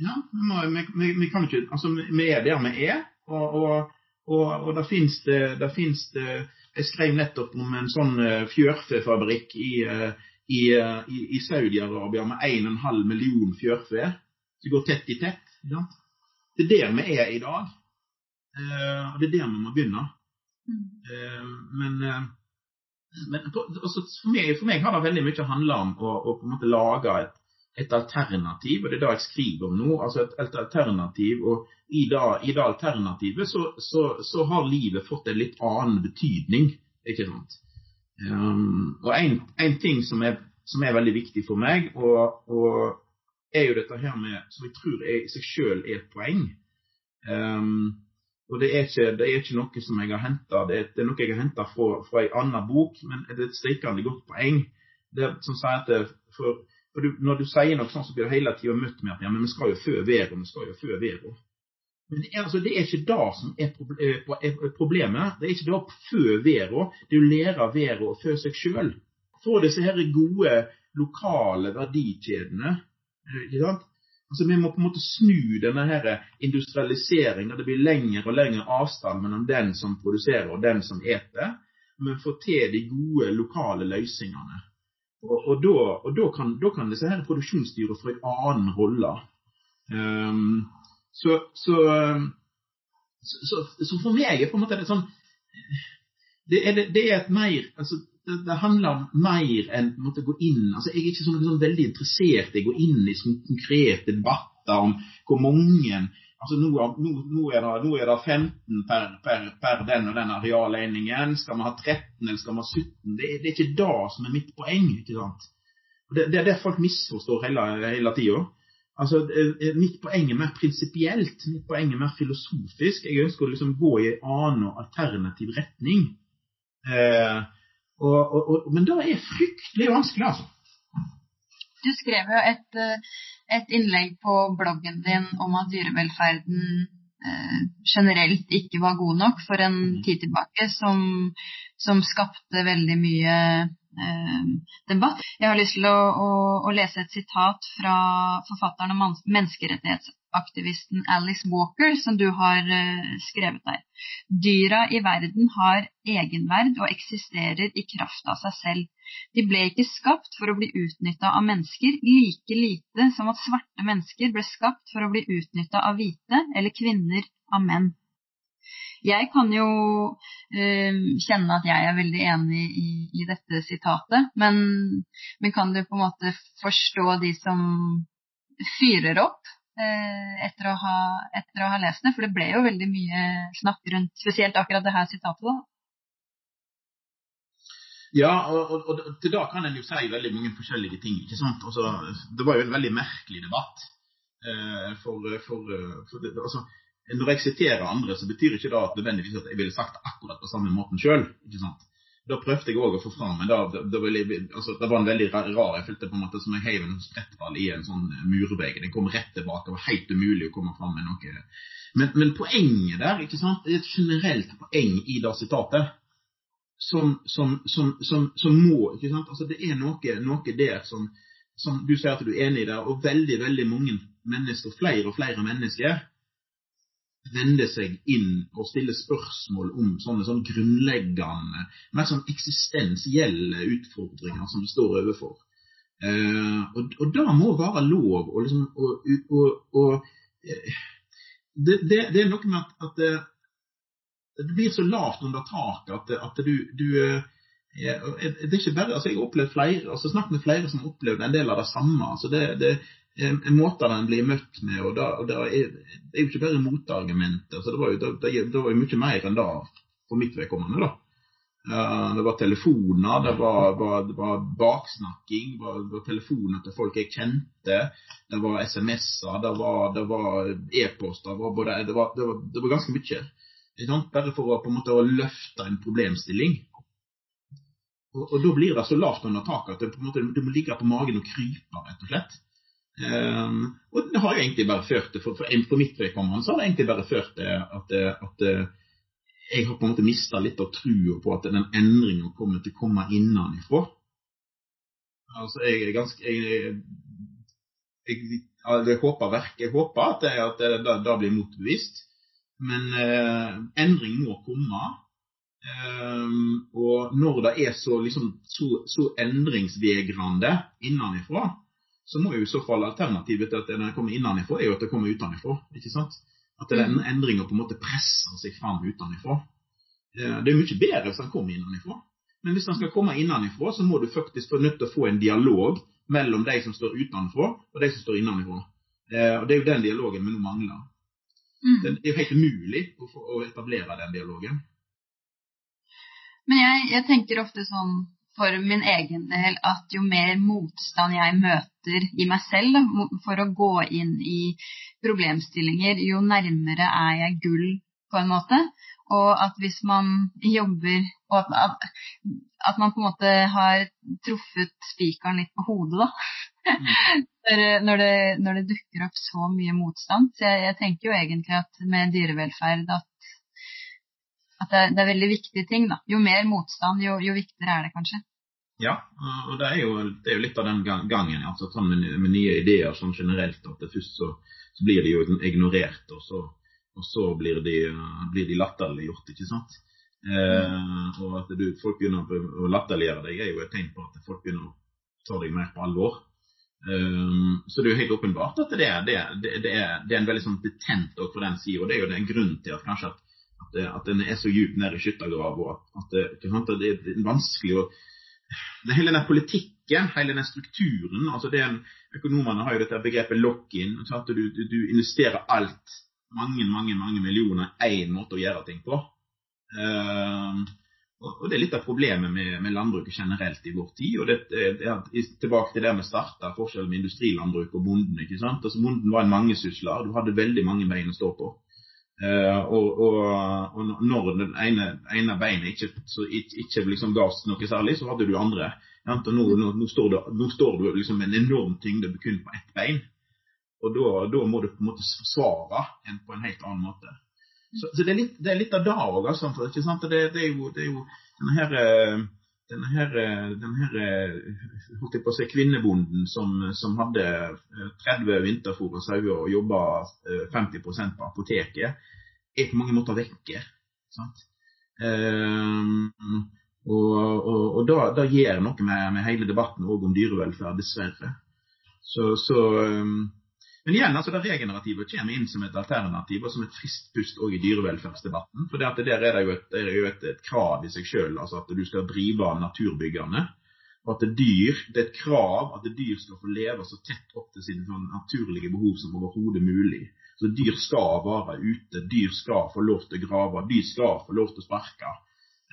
Ja, vi, må, vi, vi, kan ikke, altså, vi er der vi er. og, og og, og der finnes det, der finnes det Jeg skrev nettopp om en sånn uh, fjørfefabrikk i, uh, i, uh, i, i Saudi-Arabia med 1,5 million fjørfe. Som går tett i tett. Ja. Det er der vi er i dag. og det er der vi må begynne. Men, men altså, for, meg, for, meg, har det veldig mye handla om å, å, lage et et alternativ, og det er det jeg skriver om nå. altså et, et alternativ, og I det, i det alternativet så, så, så, har livet fått en litt annen betydning. ikke sant? Um, og en, en, ting som er, som er, veldig viktig for meg, og, og, er jo dette her med, som jeg tror er, i seg sjøl er et poeng. Um, og det er, ikke, det er, ikke, noe som jeg har henta, det, det, er noe jeg har henta fra, fra en annen bok, men det er et streikende godt poeng. Det som sier at for for du, Når du sier noe sånn, så blir du hele tida møtt med at ja, men vi skal jo fø verden, vi skal jo fø verden. Men altså, det er ikke det som er, problemet. Det er ikke det å fø verden. det er å lære verden å fø seg sjøl. Få disse her gode lokale verdikjedene. sant? Altså, Vi må på en måte snu denne her industrialiseringen. Det blir lengre og lengre avstand mellom den som produserer og den som eter. Men få til de gode lokale løsningene. Og, og, da, kan, kan, disse her produksjonsdyra få en annen rolle. Um, så, så, så, så, for meg er på en måte det sånn Det er, det er et mer altså, det, det, handler om mer enn å gå inn altså, Jeg er ikke sånn, sånn veldig interessert i å gå inn i sånn konkrete debatter om hvor mange Altså nå, nå, nå, er det, nå, er det, 15 per, per, per, den og den arealeiningen. Skal vi ha 13 eller skal vi ha 17? Det, det er ikke det som er mitt poeng. ikke sant? Det, det er det folk misforstår hele, hele tida. Altså, mitt poeng er mer prinsipielt. Mitt poeng er mer filosofisk. Jeg ønsker å liksom gå i en annen og alternativ retning. Eh, og, og, og, men det er fryktelig vanskelig, altså. Du skrev jo et, eh, et, innlegg på bloggen din om at dyrevelferden eh, generelt ikke var god nok for en mm. tid tilbake, som, som skapte veldig mye eh, debatt. Jeg har lyst til å, å, å, lese et sitat fra forfatteren og menneskerettighets aktivisten Alice Walker, som du har uh, skrevet der. Dyra i verden har egenverd og eksisterer i kraft av seg selv. De ble ikke skapt for å bli utnytta av mennesker, like lite som at svarte mennesker ble skapt for å bli utnytta av hvite eller kvinner av menn. Jeg kan jo uh, kjenne at jeg er veldig enig i, i dette sitatet, men, men kan du på en måte forstå de som fyrer opp Eh, etter å, ha, etter å, ha, lest det. For det ble jo veldig mye snakk rundt spesielt akkurat det her sitatet. da. Ja, og, og, og, til da kan en jo si veldig mange forskjellige ting. ikke sant? Altså, det var jo en veldig merkelig debatt. Eh, for, for, for det, altså, Når jeg siterer andre, så betyr ikke det at at jeg ville sagt akkurat på samme måten sjøl da prøvde jeg òg å få fram men da, det, jeg, altså, det, var en veldig rar Jeg følte på en måte som jeg heiv en sprettball i en sånn murvegg. Den kom rett tilbake. Det var helt umulig å komme fram med noe. Men, men poenget der ikke sant, det et generelt poeng i det sitatet som, som, som, som må ikke sant, altså Det er noe, noe der som, du sier at du er enig i det, og veldig veldig mange mennesker, flere og flere mennesker vende seg inn og stille spørsmål om sånne sånn grunnleggende, mer sånn eksistensielle utfordringer som vi står overfor. Eh, og, og det må være lov å liksom og, og, og eh, det, det, det, er noe med at, at det, det, blir så lavt under taket at, at du, du eh, det er ikke bare, altså Jeg har opplevd flere, altså snakket med flere som har opplevd en del av det samme. altså det, det, måter den blir møtt med. og da, og da er, Det er jo ikke bare motargumenter. så Det var jo, det, det var jo mye mer enn det for mitt vedkommende. da. Uh, det var telefoner, det var, var, det var baksnakking, var, det var, telefoner til folk jeg kjente, det var SMS-er, det var e-poster. Det, det, var ganske mye. Bare for å på en måte løfte en problemstilling. Og, og Da blir det så lavt under taket at det, på en måte, du må ligge på magen og krype, rett og slett. Um, og det har jo egentlig bare ført til, for, for, for mitt vedkommende så har det egentlig bare ført til at, at, jeg har på en måte mista litt av trua på at den endringen kommer til å komme innenfra. Altså, jeg er ganske Jeg, jeg, jeg håper verk, jeg håper at det, at det, det, det blir motbevist. Men eh, endring må komme. Um, og når det er så, liksom, så, så endringsvegrende innenfra, så må jo i så fall alternativet til at den kommer innenfra, er jo at det kommer utenfra. Ikke sant? At den mm. endringa på en måte presser seg fram utenfra. Det er mye bedre hvis den kommer innenfra. Men hvis den skal komme innenfra, så må du faktisk få nødt til å få en dialog mellom de som står utenfra, og de som står innenfra. Eh, og det er jo den dialogen vi nå mangler. Mm. Det er jo helt umulig å etablere den dialogen. Men jeg, jeg tenker ofte sånn for min egen del at jo mer motstand jeg møter i meg selv for å gå inn i problemstillinger, jo nærmere er jeg gull, på en måte. Og at hvis man jobber at, at, at man på en måte har truffet spikeren litt på hodet, da. Mm. når, det, når, det, dukker opp så mye motstand. Så jeg, jeg tenker jo egentlig at med dyrevelferd at at det, det, er veldig viktige ting. da. Jo mer motstand, jo, jo viktigere er det kanskje. Ja, og det er jo, det er jo litt av den gangen. altså sånn med, med, nye ideer sånn generelt. at Først så, så, blir de jo ignorert, og så, og så blir, de, blir de latterliggjort. ikke sant? Eh, og at du, folk begynner å latterliggjøre deg, er jo et tegn på at folk begynner å ta deg mer på alvor. Um, så det er jo helt åpenbart at det er, det, det, det er, er en veldig sånn betent for den sida. Og det er jo en grunn til at kanskje at at den er så djupt nede i skyttergrava at, at, at, det er vanskelig å det Hele den politikken, hele den strukturen altså det en, Økonomene har jo dette begrepet lock-in. Du, du, du, investerer alt, mange mange, mange millioner, én måte å gjøre ting på. Uh, og Det er litt av problemet med, med landbruket generelt i vår tid. og det, det er Tilbake til det vi starta, forskjellen med industrilandbruk og bonden. ikke sant? Altså Bonden var en mangesysler. Du hadde veldig mange bein å stå på. Uh, og, og, og, når det ene, ene beinet ikke, ikke, ikke liksom ga noe særlig, så hadde du andre. Ja, nå, nå, nå, står du, nå står du liksom en enorm tyngde kun på ett bein. Og da, da, må du på en måte forsvare en på en helt annen måte. Så, så det, er litt, det, er litt, av det òg, altså. Det, det, er jo, det er jo denne her uh, denne her, denne her holdt jeg på å si, kvinnebonden som, som hadde 30 vinterfôra sauer og jobba 50 på apoteket, er på mange måter vekke. Sant? Um, og, og, og da gjør noe med, med hele debatten òg om dyrevelferd, dessverre. Så, så um, men igjen, altså det regenerative kommer inn som et alternativ og som et friskt pust i dyrevelferdsdebatten. For der er det jo et, er jo et, et krav i seg sjøl, altså at du skal drive naturbyggerne. Og at det, dyr, det er et krav at det dyr skal få leve så tett opp til sine sånn naturlige behov som overhodet mulig. Så dyr skal være ute, dyr skal få lov til å grave, dyr skal få lov til å sparke.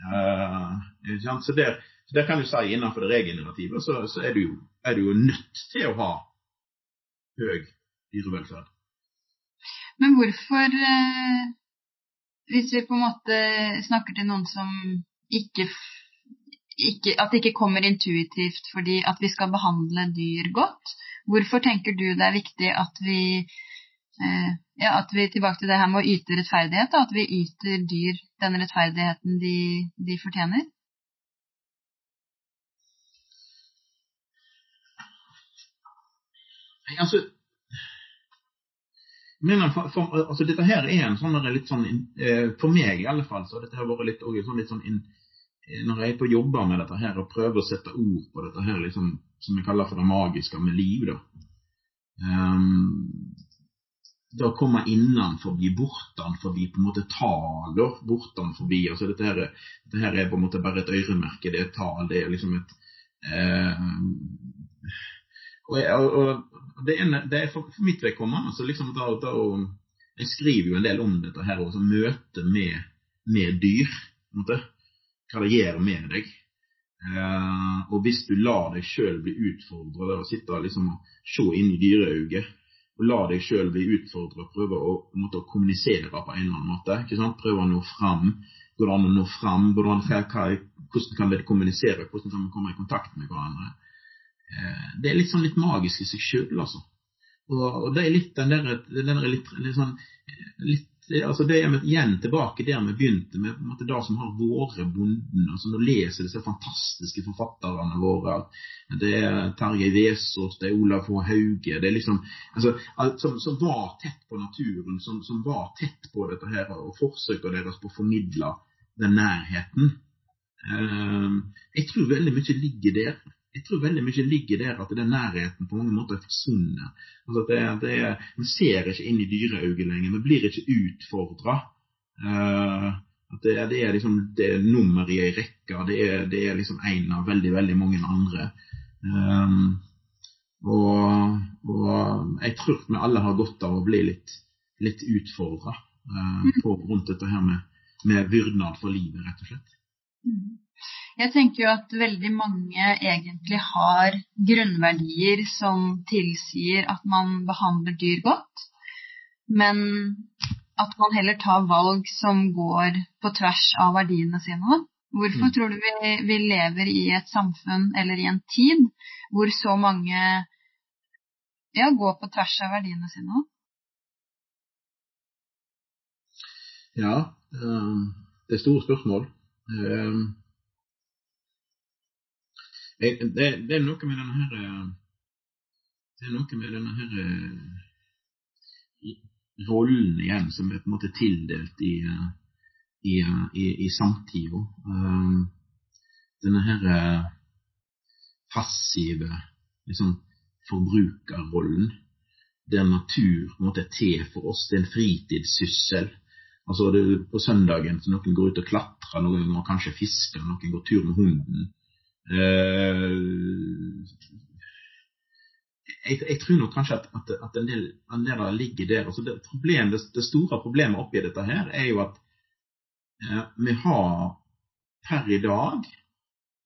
Uh, så, der, der kan du si innenfor det regenerative så, så er du jo nødt til å ha høy dyrevelferd. Men hvorfor, eh, hvis vi på en måte snakker til noen som ikke, ikke, At det ikke kommer intuitivt fordi at vi skal behandle dyr godt, hvorfor tenker du det er viktig at vi eh, ja, at vi tilbake til det her med å yte rettferdighet, at vi yter dyr den rettferdigheten de, de fortjener? Altså, men for, for, altså, dette her er en sånn litt sånn eh, For meg i alle fall så dette har vært litt, også, litt sånn in, eh, Når jeg er på jobber med dette her og prøver å sette ord på dette her liksom, som vi kaller for det magiske med liv, da. Um, da kommer innenfor, bortenfor, på en måte taler bortenfor. Altså dette her, dette her er på en måte bare et øremerke, det er et tall, det er liksom et eh, og, jeg, og det, er, det, er, for, for mitt vedkommende altså liksom da, da, Jeg skriver jo en del om dette her, også møte med, med dyr. Hva det gjør med deg. Uh, og hvis du lar deg sjøl bli utfordra og sitte liksom og se inn i dyreøyet og la deg sjøl bli utfordra prøve å, måtte, å, kommunisere på en eller annen måte. ikke sant? Prøve å nå fram. Går det an å nå fram? Hvordan, hvordan kan vi kommunisere? Hvordan kan vi komme i kontakt med hverandre? Eh, det er litt sånn litt magisk i seg sjøl, altså. Og, og, det er litt den der, den der litt, litt, sånn litt, altså Det er igjen tilbake der vi begynte, med på en måte det som har vært bonden. altså Når leser disse fantastiske forfatterne våre, det er Terje Vesaas, det er Olav H. Hauge det er liksom, altså, som, som, var tett på naturen, som, som, var tett på dette her, og forsøket deres på å formidle den nærheten. Um, jeg tror veldig mye ligger der jeg tror veldig mye ligger der at den nærheten på mange måter er forsvunnet. Altså det, det, man ser ikke inn i dyreøyet lenger. Man blir ikke utfordra. Uh, det, det, er liksom det er nummer i ei rekke. Det er, det er liksom én av veldig, veldig mange andre. Um, og, og, jeg tror vi alle har godt av å bli litt, litt utfordra uh, rundt dette her med, med vyrdnad for livet, rett og slett. Jeg tenker jo at veldig mange egentlig har grunnverdier som tilsier at man behandler dyr godt, men at man heller tar valg som går på tvers av verdiene sine. Hvorfor mm. tror du vi, vi, lever i et samfunn eller i en tid hvor så mange ja, går på tvers av verdiene sine? Ja, um, det er store spørsmål. Det, det, er noe med denne her eh, Det er noe med denne her eh, rollen igjen som er på en måte tildelt i, eh, i, i, i samtida. Denne her passive liksom, forbrukerrollen, der natur på en måte er til for oss. Det er en fritidssyssel. Altså det, På søndagen så noen går ut og klatrer, noen går kanskje fisker, noen går tur med hunden. Eh, jeg, jeg, tror nok kanskje at, at, at en, del, av det ligger der. Altså det, problem, det, det, store problemet oppi dette her er jo at eh, vi har per i dag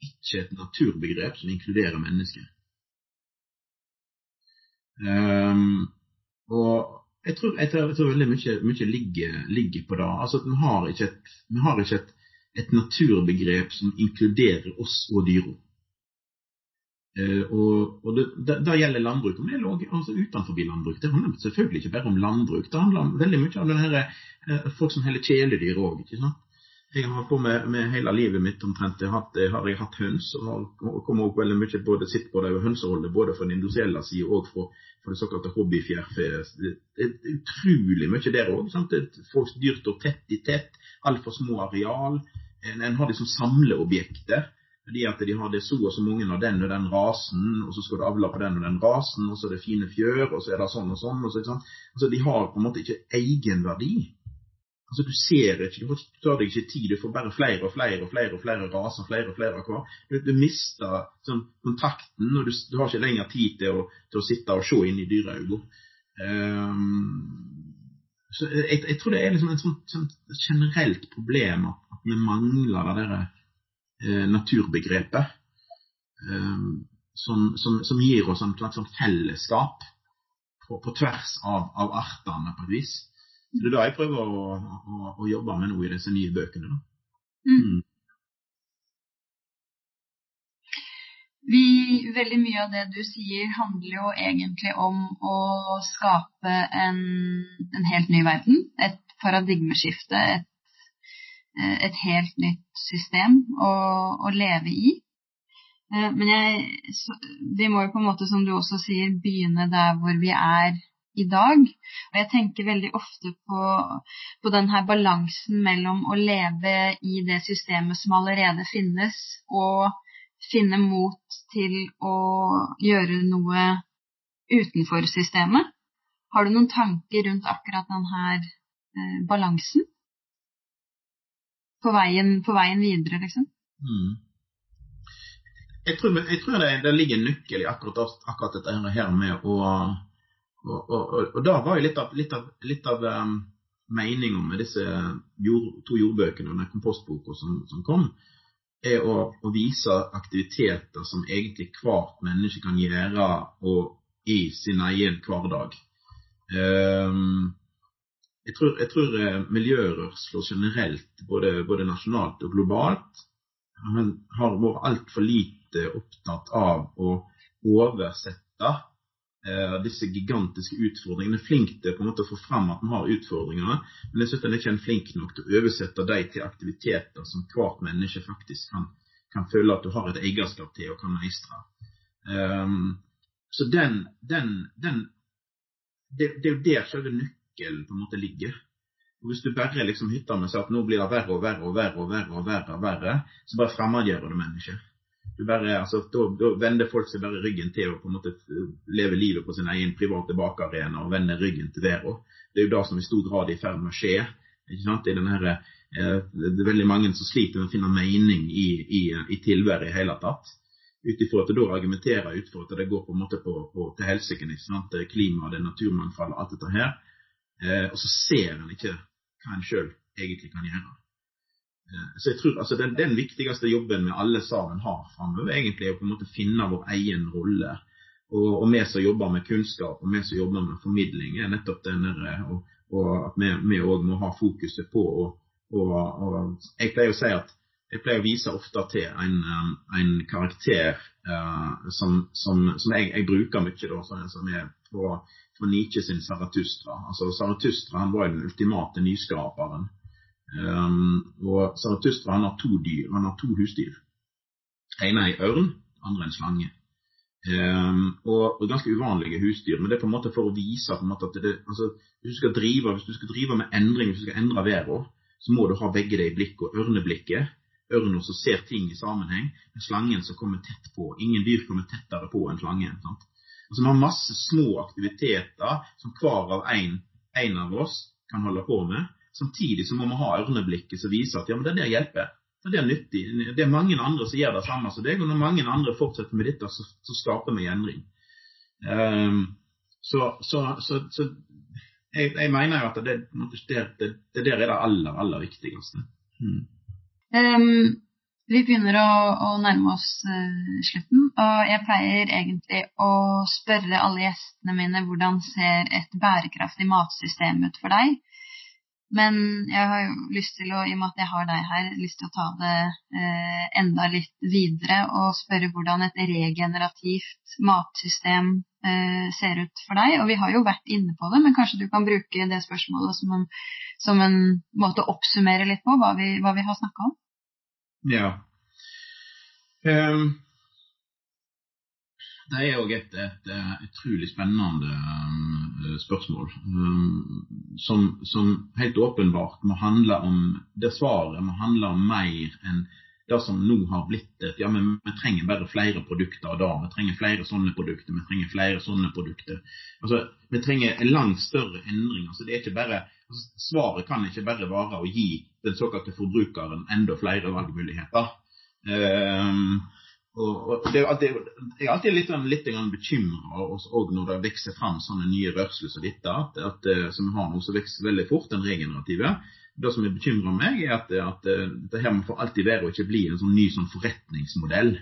ikke et naturbegrep som inkluderer mennesket. Um, og jeg tror, jeg tror, jeg tror veldig mye, mye ligger, ligger, på det. Altså at vi har ikke et, vi har ikke et et naturbegrep som inkluderer oss og dyra. Uh, og, og det, det, det, gjelder landbruk. og det lå altså utenfor landbruk. Det handler selvfølgelig ikke bare om landbruk. Det handler veldig mye om denne, uh, folk som heller kjæledyr òg. Jeg har på med, med, hele livet mitt omtrent. Jeg har, jeg har hatt høns, og har kommet opp veldig mye både sitt på det og hønseholdet, både fra den industrielle sida og fra, fra det såkalte hobbyfjærfe. Det, er utrolig mye der òg. Folk dyrter tett i tett, altfor små areal. En, en har liksom samleobjekter. Fordi at de har det så og så mange av den og den rasen, og så skal du avle på den og den rasen, og så er det fine fjør, og så er det sånn og sånn. Og så, altså, de har på en måte ikke egenverdi. Altså, du ser ikke, du tar deg ikke tid, du får bare flere og flere og flere og flere raser, flere og flere av hver. Du, du, mister sånn, kontakten, og du, du, har ikke lenger tid til å, til å sitte og se inn i dyreøynene. Um, så jeg, jeg, tror det er liksom et sånt, sånt, generelt problem at, vi mangler det der eh, naturbegrepet. um, som, som, som, gir oss en slags sånn fellesskap på, på tvers av, av, artene, på et vis. Det er da jeg prøver å, å, å jobbe med noe i disse nye bøkene. da. mm. Vi, veldig mye av det du sier, handler jo egentlig om å skape en, en helt ny verden. Et paradigmeskifte. Et, et helt nytt system å, å leve i. Eh, men jeg, vi må jo på en måte, som du også sier, begynne der hvor vi er i dag. Og jeg tenker veldig ofte på, på denne balansen mellom å leve i det systemet som allerede finnes, og finne mot til å gjøre noe utenfor systemet. Har du noen tanker rundt akkurat denne eh, balansen? På veien, på veien, videre, liksom? Mm. Jeg tror, jeg tror det, det, ligger en nøkkel i akkurat, akkurat dette her med å og, og, og, da var jo litt av, litt av, litt av um, meninga med disse jord, to jordbøkene og den kompostboka som, som, kom, er å, å, vise aktiviteter som egentlig hvert menneske kan gjøre og, i sin egen hverdag. Um, jeg tror, jeg tror eh, miljørørsler generelt, både, både, nasjonalt og globalt, har vært altfor lite opptatt av å oversette disse gigantiske utfordringene. Flink til på en måte å få fram at man har utfordringene, men jeg synes ikke er flink nok til å oversette dem til aktiviteter som hvert menneske faktisk kan, kan føle at du har et eierskap til og kan meistre. Um, så den, den, den det, det, er jo der selve nøkkelen på en måte ligger. Og Hvis du bare liksom hytter med seg at nå blir det verre og verre og verre, og verre, og verre, og verre så bare fremmedgjør du mennesket. Bare, altså, da, da, vender folk seg bare ryggen til å på en måte leve livet på sin egen private bakarena og vende ryggen til verden. Det er jo det som i stor grad er i ferd med å skje. ikke sant? I denne, eh, det er veldig mange som sliter med å finne mening i, i, i tilværet i hele tatt. Ut ifra at det da argumenterer ut for at det går på en måte på, på, til helsike. Klima, det naturmangfoldet, alt dette her. Eh, og så ser en ikke hva en sjøl egentlig kan gjøre. Eh, så jeg tror altså, den, den, viktigste jobben vi alle sammen har framover, egentlig er å på en måte finne vår egen rolle. Og, og vi som jobber med kunnskap og vi som jobber med formidling, er nettopp denne og, og at vi òg må ha fokuset på og, og, Jeg pleier å si at jeg pleier å vise ofte til en, um, en karakter uh, som, som, som jeg, jeg, bruker mye, da, som er på, på Nietzsche sin Zarathustra. Altså, Zarathustra han var den ultimate nyskaperen. Um, og Saratustra han har to dyr, han har to husdyr. ene er ei ørn, andre en slange. Um, og, og, ganske uvanlige husdyr. Men det er på en måte for å vise måte, at det, altså, hvis, du drive, hvis du skal drive med endring, hvis du skal endre været, så må du ha begge det i blikket. Og ørneblikket, ørna som ser ting i sammenheng, med slangen som kommer tett på. Ingen dyr kommer tettere på enn slangen. sant? Altså, vi har masse små aktiviteter som hver av en, en av oss kan holde på med Samtidig så må vi ha ørneblikket som viser at ja, men det der hjelper. Det er nyttig. Det er mange andre som gjør det samme som deg, og når mange andre fortsetter med dette, så, så skaper vi endring. Um, så, så, så jeg, jeg, mener jo at det, det, det, det, der er det aller, aller viktigste. Hmm. Um, vi begynner å, å nærme oss uh, slutten, og jeg pleier egentlig å spørre alle gjestene mine hvordan ser et bærekraftig matsystem ut for deg? Men jeg har jo lyst til å, i og med at jeg har deg her, lyst til å ta det eh, enda litt videre og spørre hvordan et regenerativt matsystem eh, ser ut for deg. Og vi har jo vært inne på det, men kanskje du kan bruke det spørsmålet som en, som en måte å oppsummere litt på hva vi, hva vi har snakka om? Ja. Um, det er òg et, utrolig spennende um, spørsmål, um, som, som, helt åpenbart må handle om Det svaret må handle om mer enn det som nå har blitt et Ja, men vi trenger bare flere produkter da. Vi trenger flere sånne produkter. Vi trenger flere sånne produkter. Altså, Vi trenger en langt større endring. Altså, det er ikke bare, altså, svaret kan ikke bare være å gi den såkalte forbrukeren enda flere valgmuligheter. Um, og, og jeg er alltid litt, litt bekymra når det vokser fram sånne nye rørsler som dette, at, at, eh, som har noe som vokser veldig fort, den regenerative. Det som bekymrer meg, er at, at det her må for alltid være å ikke bli en sånn ny sånn forretningsmodell.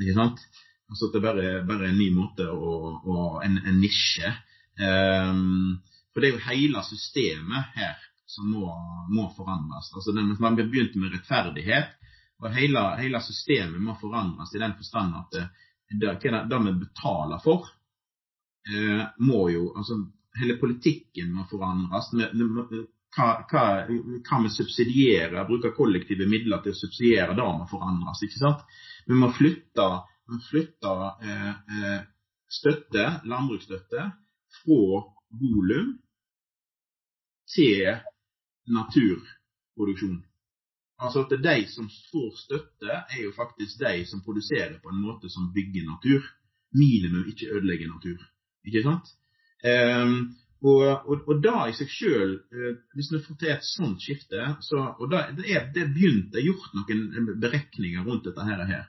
ikke sant? Altså at det bare, bare er en ny måte og, og en, en, nisje. Um, for det er jo hele systemet her som må, må forandres. Altså, Man begynte med rettferdighet. Og hele, hele, systemet må forandres i den forstand at det, det, det vi betaler for, eh, må jo altså Hele politikken må forandres. Hva, hva, hva vi subsidierer, bruker kollektive midler til å subsidiere, det må forandres. ikke sant? Vi må flytte, flytte eh, eh, støtte, landbruksstøtte fra volum til naturproduksjon. Altså at de som får støtte, er jo faktisk de som produserer på en måte som bygger natur. Minimum ikke ødelegger natur. Ikke sant? Um, og, og, og, da i seg sjøl, eh, hvis vi får til et sånt skifte så, og da, det, er, det er begynt, det er gjort noen beregninger rundt dette her.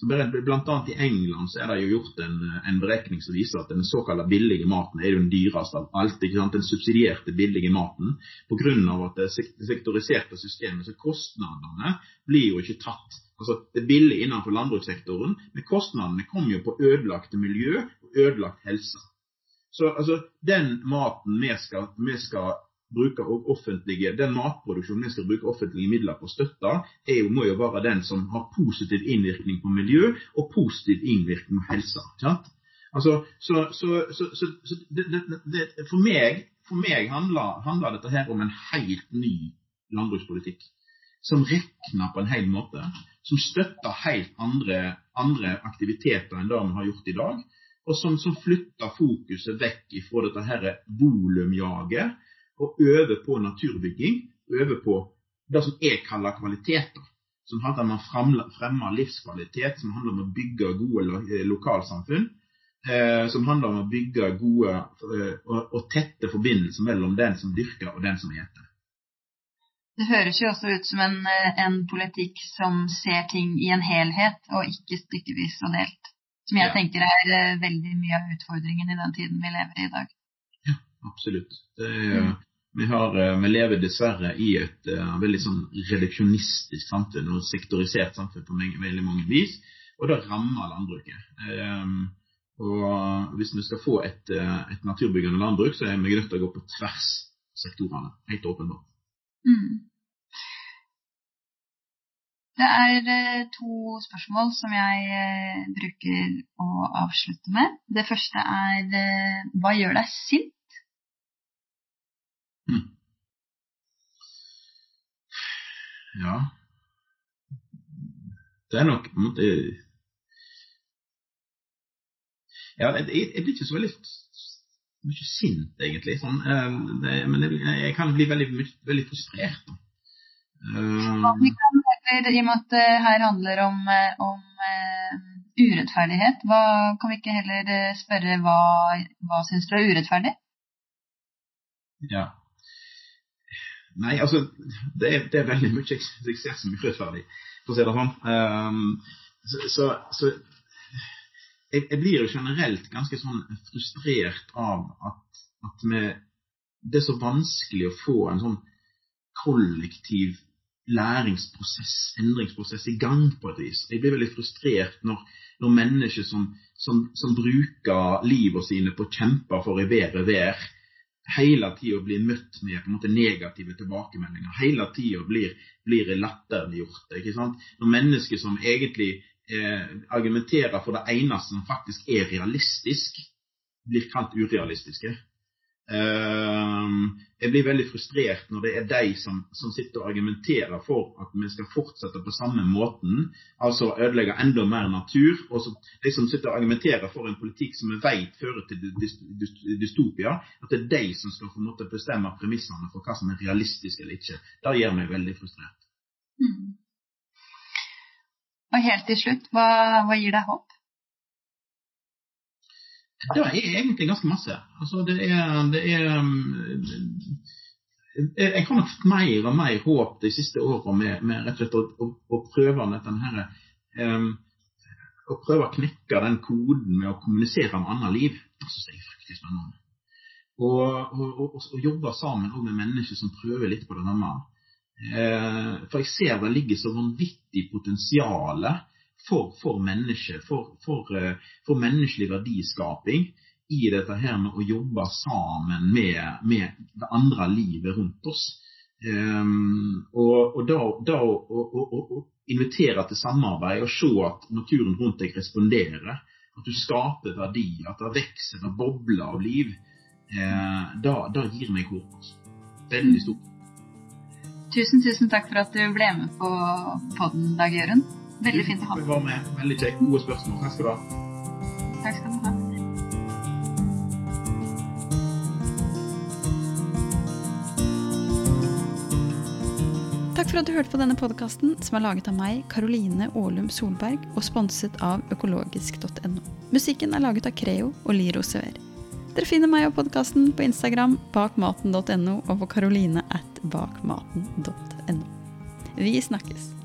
Så Blant annet i England så er det jo gjort en, en berekning som viser at den såkalte billige maten er jo den dyreste av alt. ikke sant? Den subsidierte billige maten. Pga. at det sektoriserte systemet, så kostnadene blir jo ikke tatt. Altså Det er billig innenfor landbrukssektoren, men kostnadene kommer jo på ødelagte miljø og ødelagt helse. Så altså, den maten vi skal, vi skal bruker offentlige, Den matproduksjonen vi skal bruke offentlige midler på å støtte, er må jo være den som har positiv innvirkning på miljø og positiv innvirkning på helse. Altså, så, så, så, så det, det, for, meg, for meg handler, handler, dette her om en helt ny landbrukspolitikk. Som regner på en hel måte. Som støtter helt andre, andre aktiviteter enn det vi har gjort i dag. Og som, som flytter fokuset vekk fra dette volumjaget og øve på naturbygging, øve på det som jeg kaller kvaliteter. Som handler om å fremme livskvalitet, som handler om å bygge gode eh, lokalsamfunn. Eh, som handler om å bygge gode eh, og, tette forbindelser mellom den som dyrker og den som eter. Det høres jo også ut som en, en, politikk som ser ting i en helhet, og ikke stykkevis og delt. Som jeg ja. tenker er veldig mye av utfordringen i den tiden vi lever i i dag. Ja, absolutt. Det er, mm. Vi, har, eh, vi, lever dessverre i et uh, veldig sånn reduksjonistisk samfunn og sektorisert samfunn på mange, veldig mange vis, og det rammer landbruket. Um, og Hvis vi skal få et, uh, et naturbyggende landbruk, så er vi nødt til å gå på tvers av sektorene. Helt åpenbart. Mm. Det er to spørsmål som jeg bruker å avslutte med. Det første er hva gjør deg sint? Hm. Ja. Det er nok på en måte Ja, jeg, jeg blir ikke så veldig mye sint, egentlig. Sånn, eh, det, men jeg, jeg, kan bli veldig, veldig frustrert. Uh, vi kan I og med at det her handler om, eh, om urettferdighet, hva, kan vi ikke heller spørre hva, hva syns du er urettferdig? Ja. Nei, altså det er, det er veldig mye suksess som er urettferdig, for å si det sånn. Um, så, så, så jeg, jeg, blir jo generelt ganske sånn frustrert av at, at vi, det er så vanskelig å få en sånn kollektiv læringsprosess, endringsprosess, i gang på et vis. Jeg blir veldig frustrert når, når mennesker som, som, som bruker livet sine på å kjempe for ei bedre vær, hele tida blir møtt med på en måte negative tilbakemeldinger. Hele tida blir, blir latterliggjort. ikke sant? Når mennesker som egentlig eh, argumenterer for det eneste som faktisk er realistisk, blir kalt urealistiske. Ehm, jeg blir veldig frustrert når det er de som, som, sitter og argumenterer for at vi skal fortsette på samme måten, altså ødelegge enda mer natur, og så, de som sitter og argumenterer for en politikk som vi vet fører til dystopia, at det er de som skal på en måte bestemme premissene for hva som er realistisk eller ikke. Det gjør meg veldig frustrert. Mm. Og helt til slutt, hva, hva gir deg håp? Det er egentlig ganske masse. Altså, det er, det er um, Jeg har nok fått mer og mer håp de siste åra med, med, rett og slett å, å, å prøve her, um, å prøve å knekke den koden med å kommunisere med annet liv. Det syns jeg er fryktelig spennende. Og, og, og, jobbe sammen med mennesker som prøver litt på det samme. Uh, for jeg ser det ligger så vanvittig potensial for, for mennesket, for, for, eh, for, menneskelig verdiskaping i dette her med å jobbe sammen med, med det andre livet rundt oss. Um, og, og, da, da å invitere til samarbeid og se at naturen rundt deg responderer, at du skaper verdi, at det vokser og bobler av liv, eh, da, da, gir meg håp. Altså. Veldig stort. Tusen, tusen takk for at du ble med på podden, Dag Jørund. Veldig fint å ha Var med. Veldig kjekt. Gode spørsmål. Takk skal du ha. Takk skal du ha. Takk for at du hørte på denne podkasten, som er laget av meg, Karoline Aalum Solberg, og sponset av økologisk.no. Musikken er laget av Creo og Liro Sever. Dere finner meg og podkasten på Instagram bakmaten.no og på karoline at bakmaten.no. Vi snakkes!